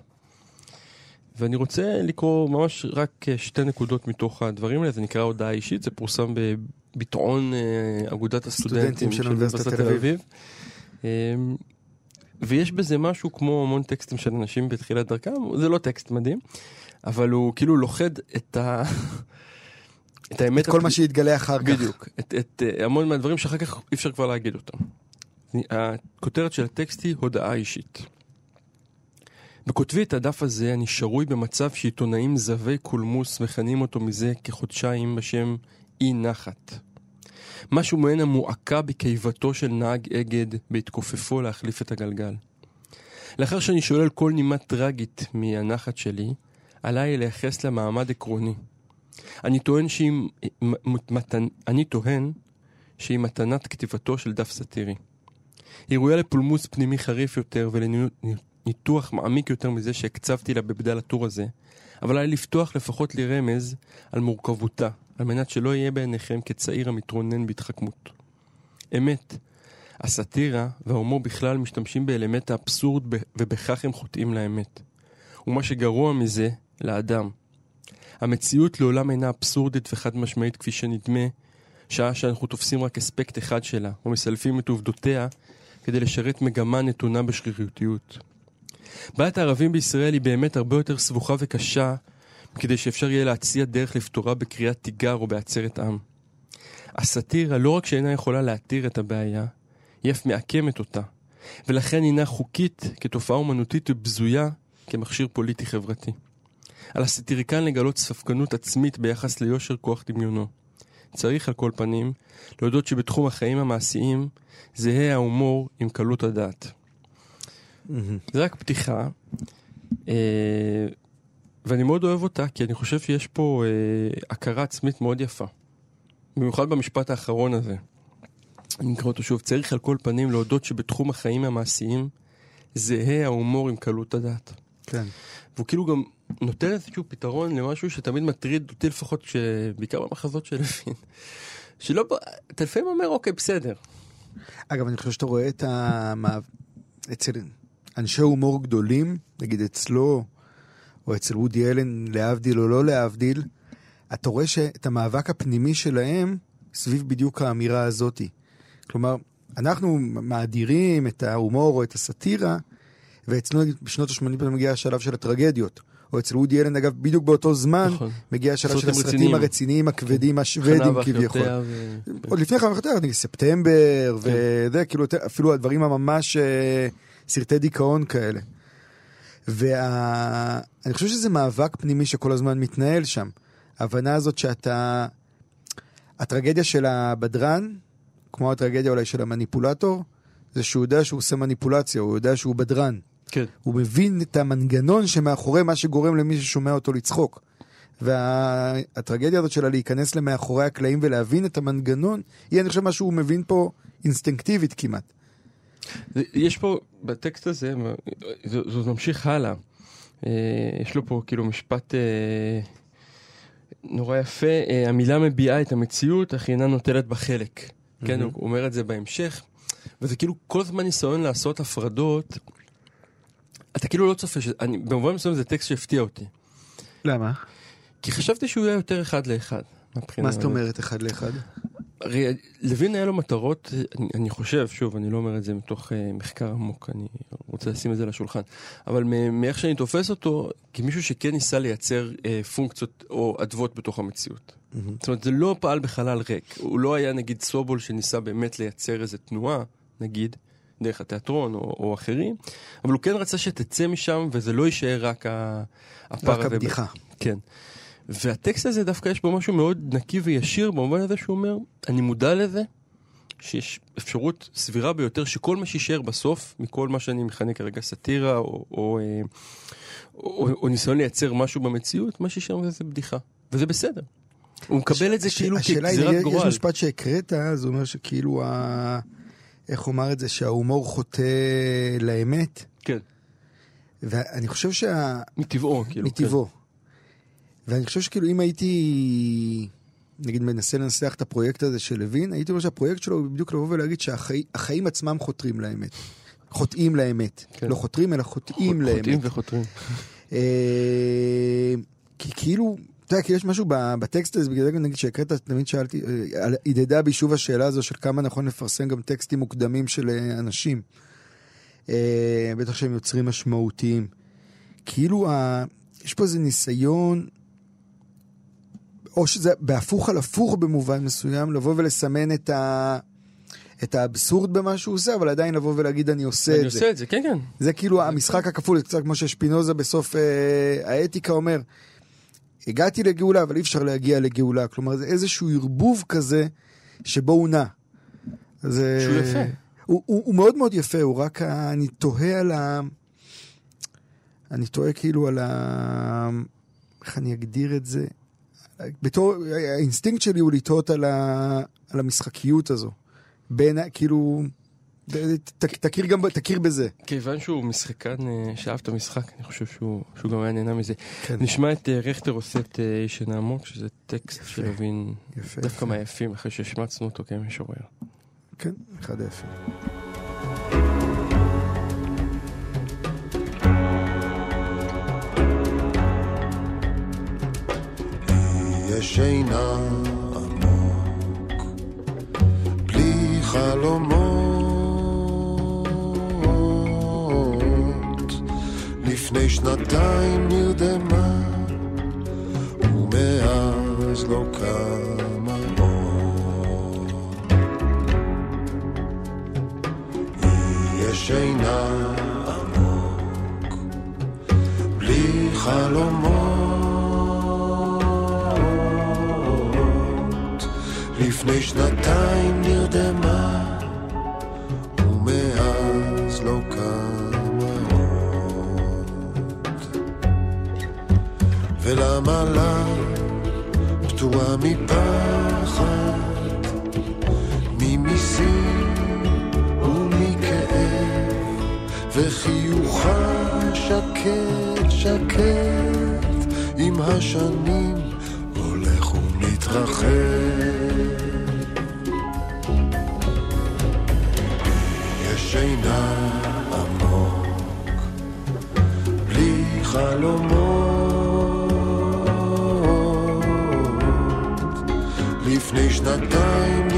ואני רוצה לקרוא ממש רק שתי נקודות מתוך הדברים האלה, זה נקרא הודעה אישית, זה פורסם בביטאון אה, אגודת הסטודנטים של אוניברסיטת תל אביב. אה, ויש בזה משהו כמו המון טקסטים של אנשים בתחילת דרכם, זה לא טקסט מדהים, אבל הוא כאילו לוכד את ה... את האמת את כל הפ- מה שיתגלה אחר כך. בדיוק, את, את uh, המון מהדברים שאחר כך אי אפשר כבר להגיד אותם. הכותרת של הטקסט היא הודעה אישית. בכותבי את הדף הזה אני שרוי במצב שעיתונאים זבי קולמוס מכנים אותו מזה כחודשיים בשם אי נחת. משהו מעין המועקה בקיבתו של נהג אגד בהתכופפו להחליף את הגלגל. לאחר שאני שולל כל נימה טרגית מהנחת שלי, עליי לייחס לה מעמד עקרוני. אני טוען שהיא, מ- מ- מתן, אני טוען שהיא מתנת כתיבתו של דף סאטירי. היא ראויה לפולמוס פנימי חריף יותר ולניתוח מעמיק יותר מזה שהקצבתי לה בבדל הטור הזה, אבל עליי לפתוח לפחות לי רמז על מורכבותה, על מנת שלא יהיה בעיניכם כצעיר המתרונן בהתחכמות. אמת, הסאטירה וההומור בכלל משתמשים באלמנט האבסורד ובכך הם חוטאים לאמת. ומה שגרוע מזה, לאדם. המציאות לעולם אינה אבסורדית וחד משמעית כפי שנדמה, שעה שאנחנו תופסים רק אספקט אחד שלה, ומסלפים את עובדותיה כדי לשרת מגמה נתונה בשרירותיות. בעיית הערבים בישראל היא באמת הרבה יותר סבוכה וקשה מכדי שאפשר יהיה להציע דרך לפתורה בקריאת תיגר או בעצרת עם. הסאטירה לא רק שאינה יכולה להתיר את הבעיה, היא אף מעקמת אותה, ולכן הינה חוקית כתופעה אומנותית ובזויה כמכשיר פוליטי חברתי. על הסאטיריקן לגלות ספקנות עצמית ביחס ליושר כוח דמיונו. צריך על כל פנים להודות שבתחום החיים המעשיים זהה ההומור עם קלות הדעת. זה רק פתיחה, אה, ואני מאוד אוהב אותה כי אני חושב שיש פה אה, הכרה עצמית מאוד יפה. במיוחד במשפט האחרון הזה. אני אקרא אותו שוב. צריך על כל פנים להודות שבתחום החיים המעשיים זהה ההומור עם קלות הדעת. כן. והוא כאילו גם נותן איזשהו פתרון למשהו שתמיד מטריד אותי לפחות, ש... בעיקר במחזות של לוין. שלא, אתה לפעמים אומר אוקיי בסדר. אגב, אני חושב שאתה רואה את המעב... אצל אנשי הומור גדולים, נגיד אצלו, או אצל וודי אלן, להבדיל או לא להבדיל, אתה רואה שאת המאבק הפנימי שלהם סביב בדיוק האמירה הזאתי. כלומר, אנחנו מאדירים את ההומור או את הסאטירה, ואצלנו נגיד, בשנות ה-80 מגיע השלב של הטרגדיות. או אצל וודי אלן, אגב, בדיוק באותו זמן, נכון. מגיע השלב של סרטים הסרטים רציניים. הרציניים, הכבדים, השוודים כביכול. ו... עוד לפני כן, אתה יודע, ספטמבר, כן. וזה, כאילו, יותר- אפילו הדברים הממש אה, סרטי דיכאון כאלה. ואני חושב שזה מאבק פנימי שכל הזמן מתנהל שם. ההבנה הזאת שאתה... הטרגדיה של הבדרן, כמו הטרגדיה אולי של המניפולטור, זה שהוא יודע שהוא עושה מניפולציה, הוא יודע שהוא בדרן. כן. הוא מבין את המנגנון שמאחורי מה שגורם למי ששומע אותו לצחוק. והטרגדיה הזאת שלה להיכנס למאחורי הקלעים ולהבין את המנגנון, היא אני חושב מה שהוא מבין פה אינסטינקטיבית כמעט. יש פה, בטקסט הזה, זה ממשיך הלאה. אה, יש לו פה כאילו משפט אה, נורא יפה, אה, המילה מביעה את המציאות, אך אינה נוטלת בה חלק. כן, הוא אומר את זה בהמשך, וזה כאילו כל הזמן ניסיון לעשות הפרדות. אתה כאילו לא צופה, ש... אני, במובן מסוים זה טקסט שהפתיע אותי. למה? כי חשבתי שהוא יהיה יותר אחד לאחד. מה זאת. אומרת אחד לאחד? הרי לוין היה לו מטרות, אני, אני חושב, שוב, אני לא אומר את זה מתוך uh, מחקר עמוק, אני רוצה לשים את זה על השולחן, אבל מאיך שאני תופס אותו, כמישהו שכן ניסה לייצר uh, פונקציות או אדוות בתוך המציאות. זאת אומרת, זה לא פעל בחלל ריק. הוא לא היה נגיד סובול שניסה באמת לייצר איזה תנועה, נגיד, דרך התיאטרון או, או אחרים, אבל הוא כן רצה שתצא משם וזה לא יישאר רק הפער רק הזה. הבדיחה. כן. והטקסט הזה דווקא יש בו משהו מאוד נקי וישיר במובן הזה שהוא אומר, אני מודע לזה שיש אפשרות סבירה ביותר שכל מה שיישאר בסוף, מכל מה שאני מכנה כרגע סאטירה או, או, אה, או, או, או ניסיון לייצר משהו במציאות, מה שיישאר מזה זה בדיחה. וזה בסדר. הוא מקבל את זה הש- כאילו כגזירת יש גורל. משפט שהקראת, זה אומר שכאילו, ה... איך אומר את זה, שההומור חוטא לאמת, כן, ואני חושב שה... מטבעו, כאילו. מטבעו. ואני חושב שכאילו אם הייתי, נגיד מנסה לנסח את הפרויקט הזה של לוין, הייתי אומר שהפרויקט שלו הוא בדיוק לבוא ולהגיד שהחיים עצמם חותרים לאמת. חוטאים לאמת. כן. לא חותרים, אלא חוטאים כן. לאמת. חוטאים וחותרים. אה, כי כאילו, אתה יודע, כי יש משהו בטקסט הזה, בגלל זה נגיד שהקראת, תמיד שאלתי, אה, הדהדה בי שוב השאלה הזו של כמה נכון לפרסם גם טקסטים מוקדמים של אה, אנשים. אה, בטח שהם יוצרים משמעותיים. כאילו, יש פה איזה ניסיון, או שזה בהפוך על הפוך במובן מסוים, לבוא ולסמן את ה... את האבסורד במה שהוא עושה, אבל עדיין לבוא ולהגיד אני עושה אני את זה. עושה את זה, כן, כן. זה כאילו המשחק הכפול, זה קצת כמו ששפינוזה בסוף אה, האתיקה אומר, הגעתי לגאולה, אבל אי אפשר להגיע לגאולה. כלומר, זה איזשהו ערבוב כזה שבו הוא נע. זה... שהוא יפה. הוא, הוא, הוא מאוד מאוד יפה, הוא רק, אני תוהה על ה... אני תוהה כאילו על ה... איך אני אגדיר את זה? בתור, האינסטינקט שלי הוא לתהות על, ה... על המשחקיות הזו. בין, כאילו, ת, ת, תכיר גם, תכיר בזה. כיוון שהוא משחקן אה, שאהב את המשחק, אני חושב שהוא, שהוא גם היה נהנה מזה. כן. נשמע את אה, רכטר עושה את אה, איש עיני עמוק, שזה טקסט יפה. של לוין יפה. דווקא. מהיפים, אחרי שהשמצנו אותו כמשורר. כן, אחד היפים. יש שינה עמוק, בלי חלומות. לפני שנתיים נרדמה, ומאז לא קמה עוד. יש שינה עמוק, בלי חלומות. לפני שנתיים נרדמה, ומאז לא קמה עוד. ולמה לה פטורה מפחד, ממיסים ומכאב, וחיוכה שקט שקט עם השנים הולך ומתרחב. חלומות. לפני שנתיים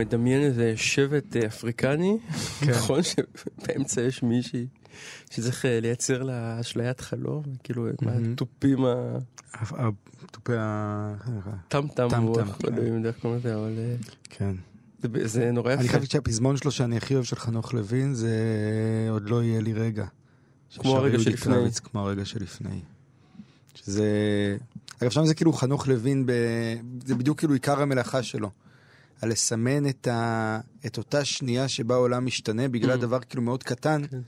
מדמיין איזה שבט אה, אפריקני, נכון שבאמצע יש מישהי שצריך אה, לייצר לה אשליית חלום, כאילו מהתופים תופי ה... הטמטם, טם-טם, הוא לא כן. יודע איך קוראים לזה, אבל אה, כן. זה- נורא אני יפה. חייב שהפזמון שלו שאני הכי אוהב של חנוך לוין זה עוד לא יהיה לי רגע. כמו הרגע שלפני. כמו הרגע שלפני. שזה... אגב, שם זה כאילו חנוך לוין, ב... זה בדיוק כאילו עיקר המלאכה שלו. על לסמן את, ה... את אותה שנייה שבה העולם משתנה, בגלל Mm. דבר כאילו מאוד קטן, כן.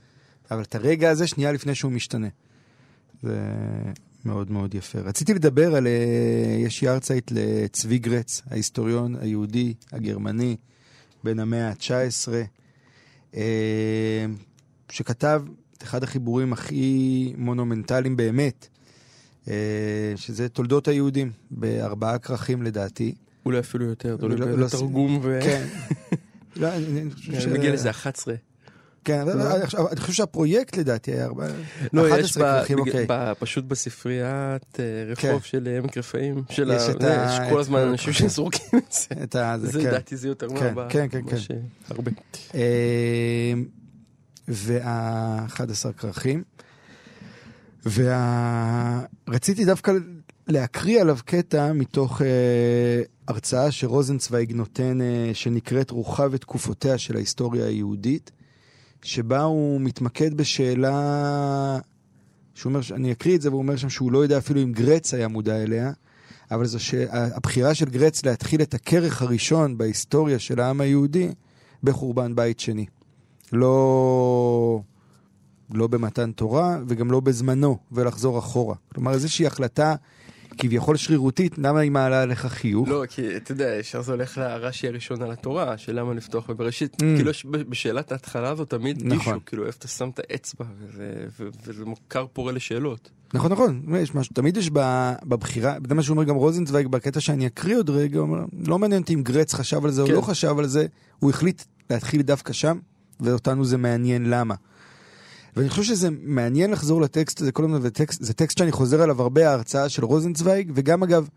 אבל את הרגע הזה שנייה לפני שהוא משתנה. זה מאוד מאוד יפה. רציתי לדבר על... אה, יש יארצייט לצבי גרץ, ההיסטוריון היהודי, הגרמני, בן המאה ה-19, אה, שכתב את אחד החיבורים הכי מונומנטליים באמת, אה, שזה תולדות היהודים, בארבעה כרכים לדעתי. אולי אפילו יותר, תלוי לא- באיזה לא- תרגום ו... כן. לא, מגיע לזה 11. כן, אבל אני חושב שהפרויקט לדעתי היה ארבעה... לא, 11 יש אוקיי. פשוט בספריית אה, כן. רחוב של עמק רפאים, של יש ה- את זה, ה- יש כל את הזמן אנשים. שזורקים את זה. את ה... זה כן. לדעתי זה יותר כן, מהבא. כן, כן, אה, הרבה. אה, וה-11 כרכים. ורציתי דווקא להקריא עליו קטע מתוך אה, הרצאה שרוזנצוויג נותן, אה, שנקראת רוחה ותקופותיה של ההיסטוריה היהודית, שבה הוא מתמקד בשאלה, שהוא אומר, אני אקריא את זה, והוא אומר שם שהוא לא יודע אפילו אם גרץ היה מודע אליה, אבל זו שהבחירה של גרץ להתחיל את הכרך הראשון בהיסטוריה של העם היהודי בחורבן בית שני. לא, לא במתן תורה וגם לא בזמנו, ולחזור אחורה. כלומר, איזושהי החלטה כביכול שרירותית, למה היא מעלה עליך חיוך? לא, כי אתה יודע, ישר זה הולך לרש"י הראשון על התורה, של למה לפתוח בבראשית. Mm. כאילו בשאלת ההתחלה הזאת תמיד נכון. מישהו, כאילו איפה אתה שם את האצבע, וזה- ו- וזה כר פורה לשאלות. נכון, נכון, יש משהו, תמיד יש בבחירה, זה מה שאומר גם רוזנצוויג בקטע שאני אקריא עוד רגע, אומר, לא מעניין אותי אם גרץ חשב על זה או כן. לא חשב על זה, הוא החליט להתחיל דווקא שם, ואותנו זה מעניין למה. ואני חושב שזה מעניין לחזור לטקסט הזה כל הזמן, זה טקסט שאני חוזר עליו הרבה, ההרצאה של רוזנצוויג, וגם אגב,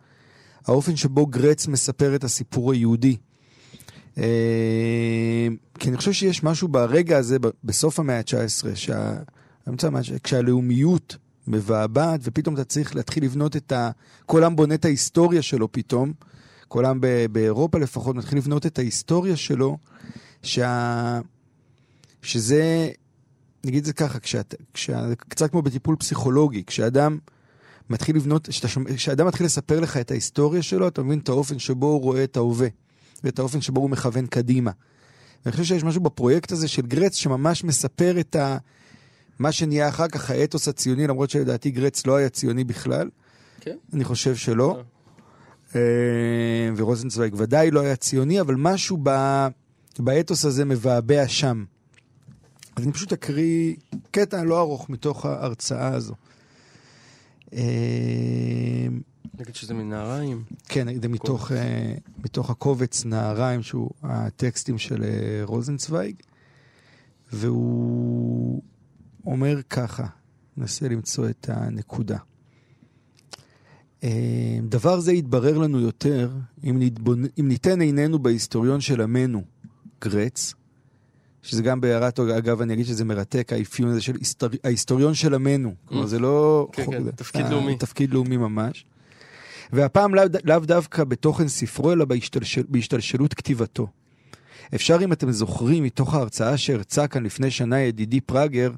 האופן שבו גרץ מספר את הסיפור היהודי. אה, כי אני חושב שיש משהו ברגע הזה, בסוף המאה ה-19, שה... כשהלאומיות מבעבעת, ופתאום אתה צריך להתחיל לבנות את ה... כל עם בונה את ההיסטוריה שלו פתאום, כל עם באירופה לפחות מתחיל לבנות את ההיסטוריה שלו, שה... שזה, נגיד את זה ככה, כשאת, כשה... קצת כמו בטיפול פסיכולוגי, כשאדם מתחיל לבנות, כשאדם מתחיל לספר לך את ההיסטוריה שלו, אתה מבין את האופן שבו הוא רואה את ההווה, ואת האופן שבו הוא מכוון קדימה. ואני חושב שיש משהו בפרויקט הזה של גרץ שממש מספר את ה... מה שנהיה אחר כך האתוס הציוני, למרות שלדעתי גרץ לא היה ציוני בכלל. כן. אני חושב שלא. אה, ורוזנצוויג ודאי לא היה ציוני, אבל משהו ב... באתוס הזה מבעבע שם. אז אני פשוט אקריא קטע לא ארוך מתוך ההרצאה הזו. אה, נגיד שזה מנהריים. כן, זה מתוך, אה, מתוך הקובץ נהריים, שהוא הטקסטים של אה, רוזנצוויג, והוא אומר ככה, ננסה למצוא את הנקודה. דבר זה יתברר לנו יותר אם, נתבונ... אם ניתן עינינו בהיסטוריון של עמנו, גרץ, שזה גם בהערת, אגב, אני אגיד שזה מרתק, האפיון הזה של היסטור... ההיסטוריון של עמנו. כלומר, זה לא... כן, כן, זה- תפקיד אה, לאומי. תפקיד לאומי ממש. והפעם לאו, לאו דווקא בתוכן ספרו, אלא בהשתלשל, בהשתלשלות כתיבתו. אפשר, אם אתם זוכרים, מתוך ההרצאה שהרצה כאן לפני שנה ידידי פראגר,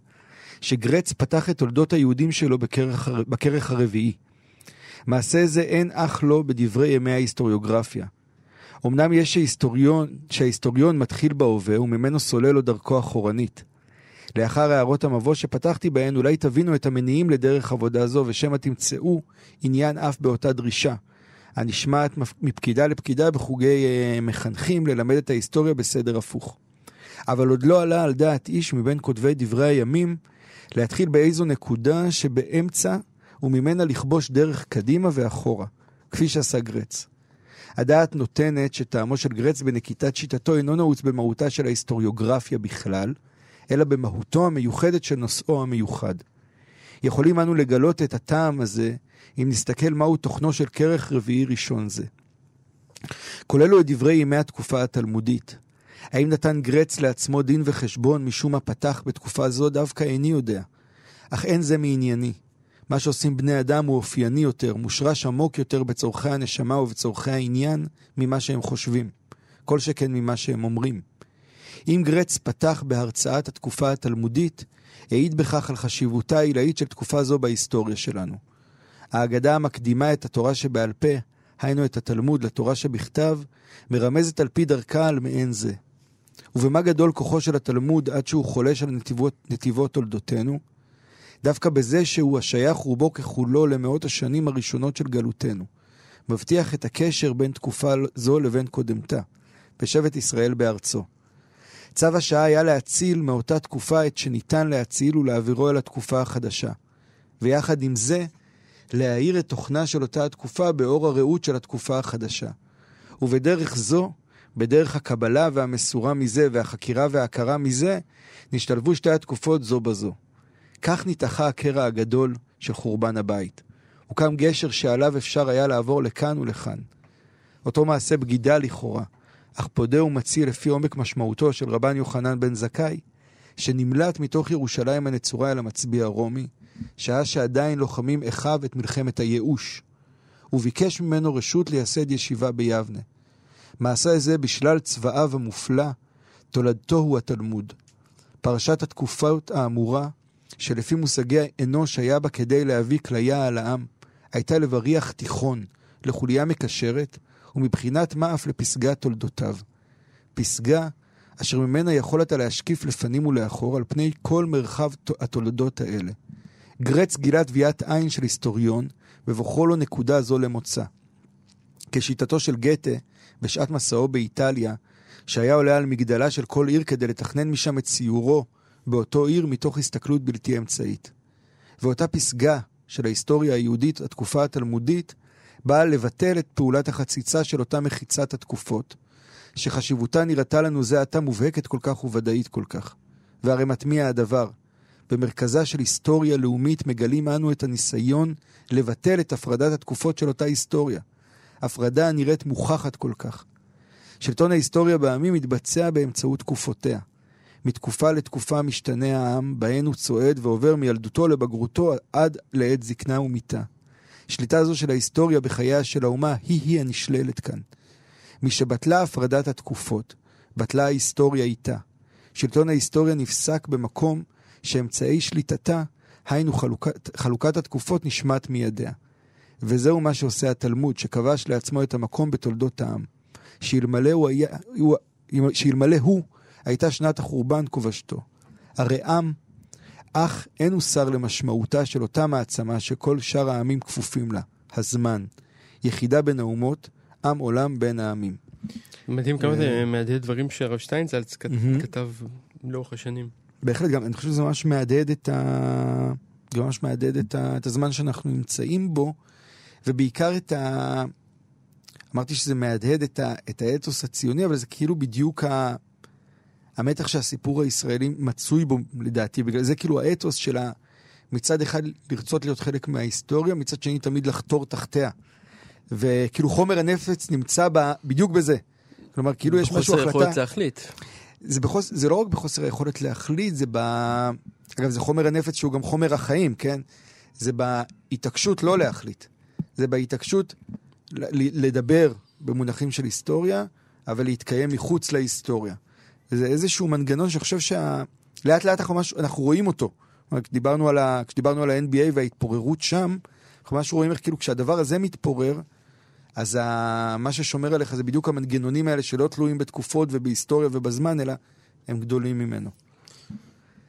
שגרץ פתח את תולדות היהודים שלו בכרך, הר- בכרך הרביעי. מעשה זה אין אח לו בדברי ימי ההיסטוריוגרפיה. אמנם יש שההיסטוריון, שההיסטוריון מתחיל בהווה וממנו סולל לו דרכו אחורנית. לאחר הערות המבוא שפתחתי בהן, אולי תבינו את המניעים לדרך עבודה זו, ושמא תמצאו עניין אף באותה דרישה, הנשמעת מפ- מפקידה לפקידה בחוגי אה, מחנכים ללמד את ההיסטוריה בסדר הפוך. אבל עוד לא עלה על דעת איש מבין כותבי דברי הימים להתחיל באיזו נקודה שבאמצע וממנה לכבוש דרך קדימה ואחורה, כפי שעשה גרץ. הדעת נותנת שטעמו של גרץ בנקיטת שיטתו אינו נעוץ במהותה של ההיסטוריוגרפיה בכלל, אלא במהותו המיוחדת של נושאו המיוחד. יכולים אנו לגלות את הטעם הזה אם נסתכל מהו תוכנו של כרך רביעי ראשון זה. כוללו את דברי ימי התקופה התלמודית. האם נתן גרץ לעצמו דין וחשבון משום מה פתח בתקופה זו דווקא איני יודע. אך אין זה מענייני. מה שעושים בני אדם הוא אופייני יותר, מושרש עמוק יותר בצורכי הנשמה ובצורכי העניין ממה שהם חושבים. כל שכן ממה שהם אומרים. אם גרץ פתח בהרצאת התקופה התלמודית, העיד בכך על חשיבותה העילאית של תקופה זו בהיסטוריה שלנו. האגדה המקדימה את התורה שבעל פה, היינו את התלמוד לתורה שבכתב, מרמזת על פי דרכה על מעין זה. ובמה גדול כוחו של התלמוד עד שהוא חולש על נתיבות, נתיבות תולדותינו? דווקא בזה שהוא השייך רובו ככולו למאות השנים הראשונות של גלותנו. מבטיח את הקשר בין תקופה זו לבין קודמתה, בשבט ישראל בארצו. צו השעה היה להציל מאותה תקופה את שניתן להציל ולהעבירו אל התקופה החדשה. ויחד עם זה, להאיר את תוכנה של אותה התקופה באור הרעות של התקופה החדשה. ובדרך זו, בדרך הקבלה והמסורה מזה והחקירה וההכרה מזה, נשתלבו שתי התקופות זו בזו. כך נתאחה הקרע הגדול של חורבן הבית. הוקם גשר שעליו אפשר היה לעבור לכאן ולכאן. אותו מעשה בגידה לכאורה, אך פודה ומציל לפי עומק משמעותו של רבן יוחנן בן זכאי, שנמלט מתוך ירושלים הנצורה אל המצביא הרומי, שעה שעדיין לוחמים אחיו את מלחמת הייאוש, וביקש ממנו רשות לייסד ישיבה ביבנה. מעשה זה בשלל צבאיו המופלא, תולדתו הוא התלמוד. פרשת התקופות האמורה, שלפי מושגי האנוש היה בה כדי להביא כליה על העם, הייתה לבריח תיכון, לחוליה מקשרת, ומבחינת מה אף לפסגת תולדותיו. פסגה אשר ממנה יכול אתה להשקיף לפנים ולאחור על פני כל מרחב התולדות האלה. גרץ גילה טביעת עין של היסטוריון, בבוכו לו נקודה זו למוצא. כשיטתו של גתה, בשעת מסעו באיטליה, שהיה עולה על מגדלה של כל עיר כדי לתכנן משם את ציורו באותו עיר מתוך הסתכלות בלתי אמצעית. ואותה פסגה של ההיסטוריה היהודית, התקופה התלמודית, באה לבטל את פעולת החציצה של אותה מחיצת התקופות, שחשיבותה נראתה לנו זה עתה מובהקת כל כך וודאית כל כך. והרי מטמיע הדבר. במרכזה של היסטוריה לאומית מגלים אנו את הניסיון לבטל את הפרדת התקופות של אותה היסטוריה. הפרדה הנראית מוכחת כל כך. שלטון ההיסטוריה בעמים מתבצע באמצעות תקופותיה. מתקופה לתקופה משתנה העם, בהן הוא צועד ועובר מילדותו לבגרותו עד לעת זקנה ומיתה. שליטה זו של ההיסטוריה בחייה של האומה היא-היא הנשללת כאן. משבטלה הפרדת התקופות, בטלה ההיסטוריה איתה. שלטון ההיסטוריה נפסק במקום שאמצעי שליטתה, היינו חלוקת, חלוקת התקופות, נשמט מידיה. וזהו מה שעושה התלמוד, שכבש לעצמו את המקום בתולדות העם. שאלמלא הוא, היה, הוא, שאלמלא הוא הייתה שנת החורבן כובשתו. הרי עם, אך אין הוא שר למשמעותה של אותה מעצמה שכל שאר העמים כפופים לה, הזמן. יחידה בין האומות, עם עולם בין העמים. מדהים כמה אה. זה מהדהד דברים שהרב שטיינזלץ. כתב לאורך השנים. בהחלט, גם אני חושב שזה ממש מהדהד את ה... זה ממש מהדהד את, ה... את הזמן שאנחנו נמצאים בו, ובעיקר את ה... אמרתי שזה מהדהד את, ה... את האתוס הציוני, אבל זה כאילו בדיוק ה... המתח שהסיפור הישראלי מצוי בו, לדעתי. בגלל זה כאילו האתוס של ה... מצד אחד לרצות להיות חלק מההיסטוריה, מצד שני תמיד לחתור תחתיה. וכאילו חומר הנפץ נמצא ב, בדיוק בזה. כלומר, כאילו יש משהו החלטה... יכולת להחליט. זה, בחוס... זה לא רק בחוסר היכולת להחליט, זה ב... אגב, זה חומר הנפץ שהוא גם חומר החיים, כן? זה בהתעקשות לא להחליט. זה בהתעקשות לדבר במונחים של היסטוריה, אבל להתקיים מחוץ להיסטוריה. וזה איזשהו מנגנון שאני חושב שלאט לאט אנחנו, ממש... אנחנו רואים אותו. כשדיברנו על, ה... כשדיברנו על ה-NBA וההתפוררות שם, אנחנו ממש רואים איך כאילו כשהדבר הזה מתפורר, אז ה... מה ששומר עליך זה בדיוק המנגנונים האלה שלא תלויים בתקופות ובהיסטוריה ובזמן, אלא הם גדולים ממנו.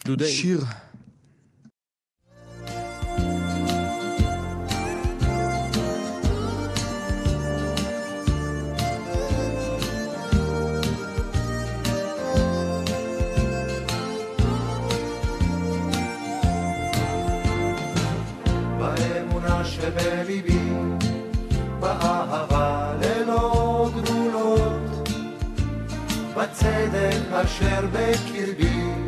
דודי. שיר. אשר בקרבי,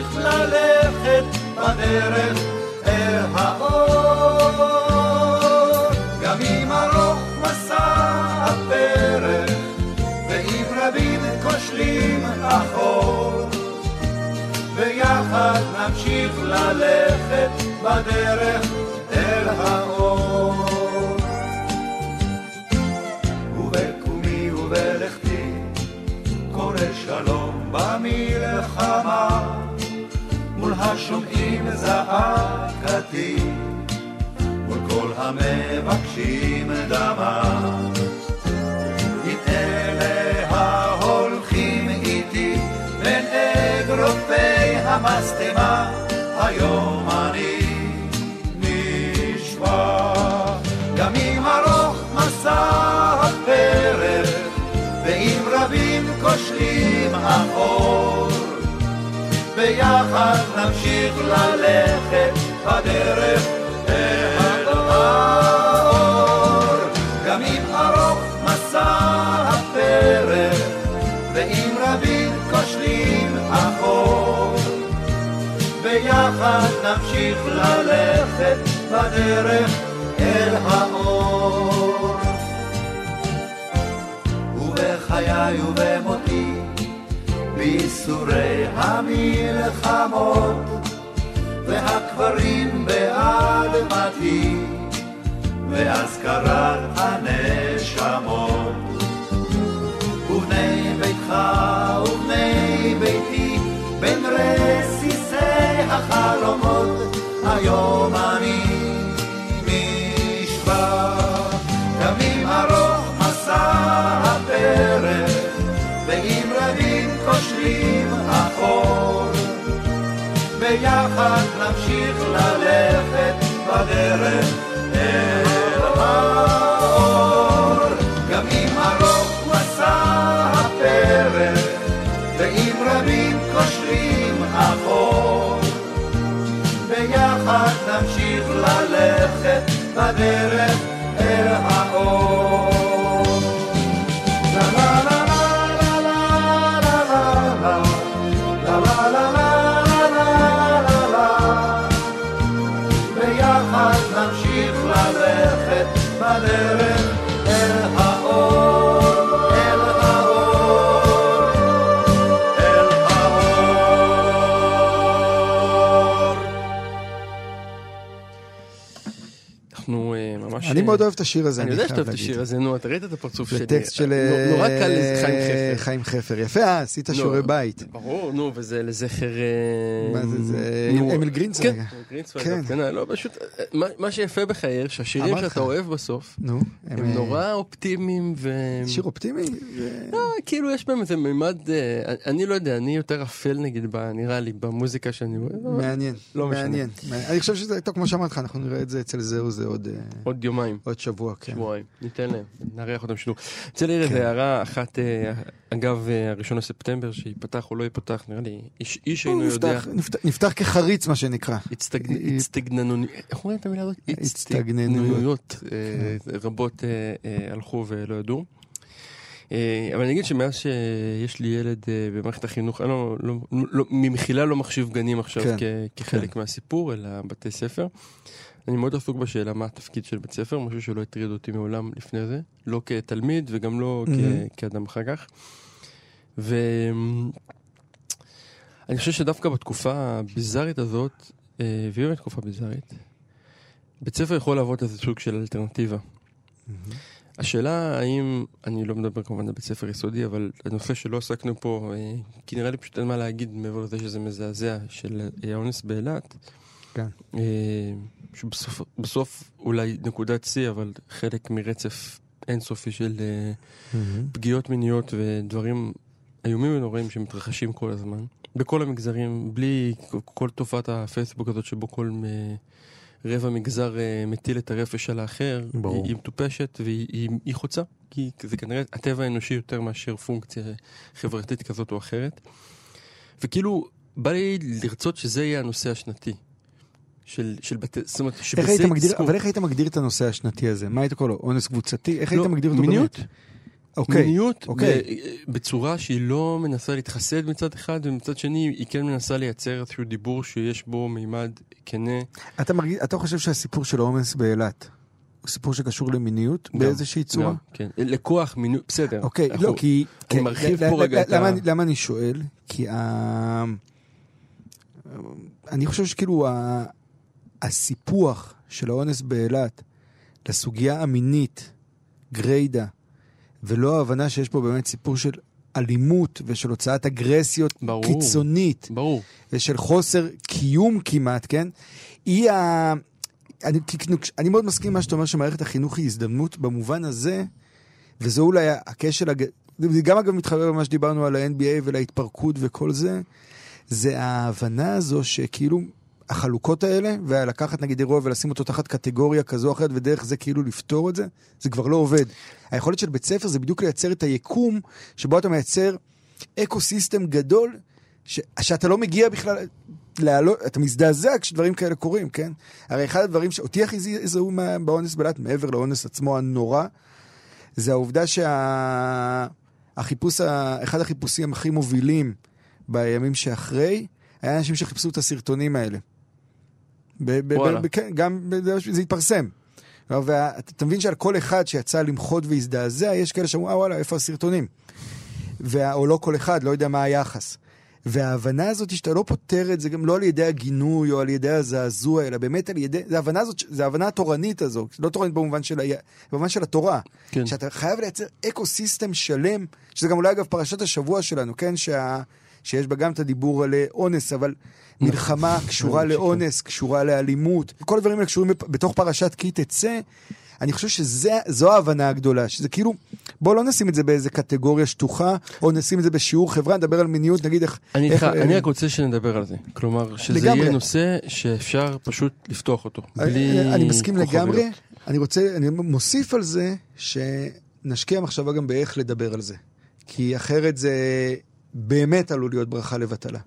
נמשיך ללכת בדרך אל האור. גם אם ארוך מסע הפרק, ואם רבים כושלים אחור, ביחד נמשיך ללכת בדרך אל האור. ובקומי ובלכתי, קורא שלום במלחמה, השומעים זעקתי, מול כל המבקשים דמה. עם אלה ההולכים איתי בין אגרופי המשטמה, היום אני נשבע. ביחד נמשיך ללכת בדרך אל האור. גם אם ארוך מסע הפרק, ואם רבים כושלים אחור, ביחד נמשיך ללכת בדרך אל האור. ובחיי ובמותי, בייסורי המלחמות, והקברים באדמתי, ואזכרת הנשמות. ובני ביתך ובני ביתי, בין רסיסי החלומות, היום אני ביחד נמשיך ללכת בדרך אל האור. גם אם ארוך מסע הפרק, ואם רבים כושלים אחור, ביחד נמשיך ללכת בדרך אני מאוד אוהב את השיר הזה, אני אני יודע חייב שאתה אוהב את להגיד. השיר הזה, נו, אתה ראית את הפרצוף שלי. זה טקסט של נו- נורא קל אה, לחיים חפר. חיים חפר. יפה, אה, עשית שיעורי בית. ברור, נו, וזה לזכר... אה, מה זה, זה אמיל גרינצוויג. כן, גרינצוויג, כן. כן, לא, פשוט, מה- שיפה בחייר, שהשירים אמרתי שאתה. אוהב בסוף, הם נורא אופטימיים ו... שיר אופטימי? לא, כאילו יש בהם איזה מימד, אני לא יודע, אני יותר אפל נגיד, נראה לי, במוזיקה שאני אוהב. מעניין, לא. מעניין. אני חושב שזה, טוב, כמו שאמרתי לך, אנחנו נראה את זה אצל זהו זה עוד עוד יומיים. עוד שבוע, כן. שבועיים, ניתן להם, נארח אותם שידור. רוצה להעיר כן. איזה הערה אחת, אה, אגב, אה, הראשון לספטמבר, שייפתח או לא ייפתח, נראה לי, איש- איש אינו יודע. נפתח, כחריץ, מה שנקרא. הצטגנ- הצטגננויות, איך אומרים את המילה הזאת? הצטגננויות. כן. אה, רבות אה, אה, הלכו ולא ידעו. אה, אבל אני אגיד שמאז שיש לי ילד אה, במערכת החינוך, אני לא, לא, לא, ממחילה לא מחשיב גנים עכשיו כן, כחלק מהסיפור, אלא בתי ספר. אני מאוד עסוק בשאלה מה התפקיד של בית ספר, משהו שלא הטריד אותי מעולם לפני זה, לא כתלמיד וגם לא Mhm. כ- כאדם אחר כך. ואני חושב שדווקא בתקופה הביזארית הזאת, אה, והיא באמת תקופה ביזארית, בית ספר יכול להוות איזה סוג של אלטרנטיבה. השאלה האם, אני לא מדבר כמובן על בית ספר יסודי, אבל הנושא שלא עסקנו פה, אה, כי נראה לי פשוט אין מה להגיד מעבר לזה שזה מזעזע, של אה, האונס באילת. כן. אה, שבסוף בסוף אולי נקודת שיא, אבל חלק מרצף אינסופי של אה, פגיעות מיניות ודברים איומים ונוראים שמתרחשים כל הזמן. בכל המגזרים, בלי כל תופעת הפייסבוק הזאת שבו כל אה, רבע מגזר מטיל את הרפש על האחר, ברור. היא, היא מטופשת והיא היא, היא חוצה, כי זה כנראה הטבע האנושי יותר מאשר פונקציה חברתית כזאת או אחרת. וכאילו, בא לי לרצות שזה יהיה הנושא השנתי. של, של בתי, זאת אומרת, איך שבזה היית מגדיר, יתעסקו. אבל איך היית מגדיר את הנושא השנתי הזה? מה היית קורא לו? אונס קבוצתי? איך היית לא, מגדיר אותו? מיניות. באמת? אוקיי. מיניות אוקיי. בצורה שהיא לא מנסה להתחסד מצד אחד, ומצד שני היא כן מנסה לייצר איזשהו דיבור שיש בו מימד כנה. אתה, מרגיש, אתה חושב שהסיפור של העומס באילת הוא סיפור שקשור למיניות גם, באיזושהי צורה? גם, כן. לכוח מיניות, בסדר. אוקיי, אנחנו- לא, כי... אני כן, מרחיב פה רגע את ה- למה אני שואל? כי ה... אני חושב שכאילו ה- הסיפוח של האונס באילת לסוגיה המינית, גריידה, ולא ההבנה שיש פה באמת סיפור של אלימות ושל הוצאת אגרסיות ברור. קיצונית ברור. ושל חוסר קיום כמעט, כן? היא ה... אני, אני מאוד מסכים עם מה שאתה אומר שמערכת החינוך היא הזדמנות במובן הזה, וזה אולי הכשל, הג... זה גם אגב מתחבר למה שדיברנו על ה-NBA ולהתפרקות וכל זה, זה ההבנה הזו שכאילו החלוקות האלה, ולקחת נגיד אירוע ולשים אותו תחת קטגוריה כזו או אחרת ודרך זה כאילו לפתור את זה, זה כבר לא עובד. היכולת של בית ספר זה בדיוק לייצר את היקום שבו אתה מייצר אקו סיסטם גדול, ש... שאתה לא מגיע בכלל, להעלות, אתה מזדעזע כשדברים כאלה קורים, כן? הרי אחד הדברים שאותי הכי מה- באונס בלט, מעבר לאונס עצמו הנורא, זה העובדה שהחיפוש, ה... אחד החיפושים הכי מובילים בימים שאחרי, היה אנשים שחיפשו את הסרטונים האלה. ב- ב- וואלה. ב- כן, גם זה התפרסם. ואתה מבין שעל כל אחד שיצא למחות והזדעזע, יש כאלה שאמרו, אה וואלה, איפה הסרטונים? וה... או לא כל אחד, לא יודע מה היחס. וההבנה הזאת שאתה לא פותר את זה גם לא על ידי הגינוי או על ידי הזעזוע, אלא באמת על ידי, זה ההבנה הזאת, זה ההבנה התורנית הזו, לא תורנית במובן של, ה... במובן של התורה. כן. שאתה חייב לייצר אקו סיסטם שלם, שזה גם אולי אגב פרשת השבוע שלנו, כן? שה... שיש בה גם את הדיבור על אה, אונס, אבל מלחמה קשורה נכון, לאונס, קשורה לאלימות, כל הדברים האלה קשורים בתוך פרשת כי תצא. אני חושב שזו ההבנה הגדולה, שזה כאילו, בוא לא נשים את זה באיזה קטגוריה שטוחה, או נשים את זה בשיעור חברה, נדבר על מיניות, נגיד איך... אני איך, איתך, אה, אני רק רוצה שנדבר על זה. כלומר, שזה לגמרי. יהיה נושא שאפשר פשוט לפתוח אותו. בלי אני, אני מסכים. לגמרי, אני רוצה, אני מוסיף על זה שנשקיע מחשבה גם באיך לדבר על זה. כי אחרת זה באמת עלול להיות ברכה לבטלה.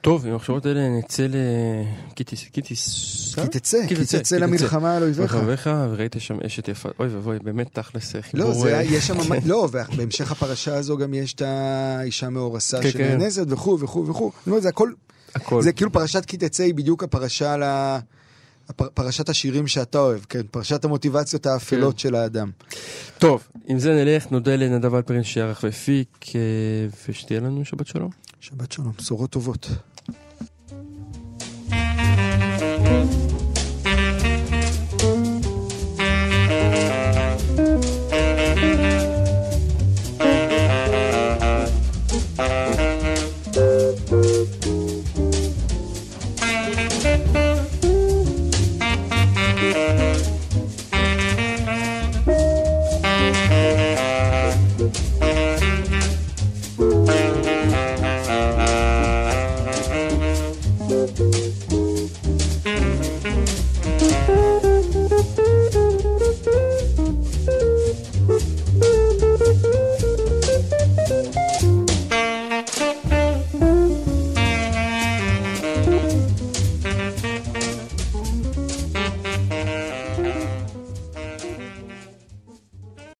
טוב, עם המחשבות האלה נצא ל... כי תיסע? כי תצא, כי תצא למלחמה על אויביך. אויביך, וראית שם אשת יפה. אוי ואבוי, באמת תכלס לא, חיבור... זה, אה, יש שם, ממש- לא, ובהמשך הפרשה הזו גם יש את האישה מאורסה כן, שנאנסת וכו' וכו' וכו'. זאת אומרת, זה הכל, הכל. זה כאילו פרשת כי תצא היא בדיוק הפרשה על ה... פרשת השירים שאתה אוהב, כן, פרשת המוטיבציות האפלות כן. של האדם. טוב, עם זה נלך, נודה לנדב אלפרין שערך והפיק, אה, ושתהיה לנו שבת שלום. שבת שלום, בשורות טובות.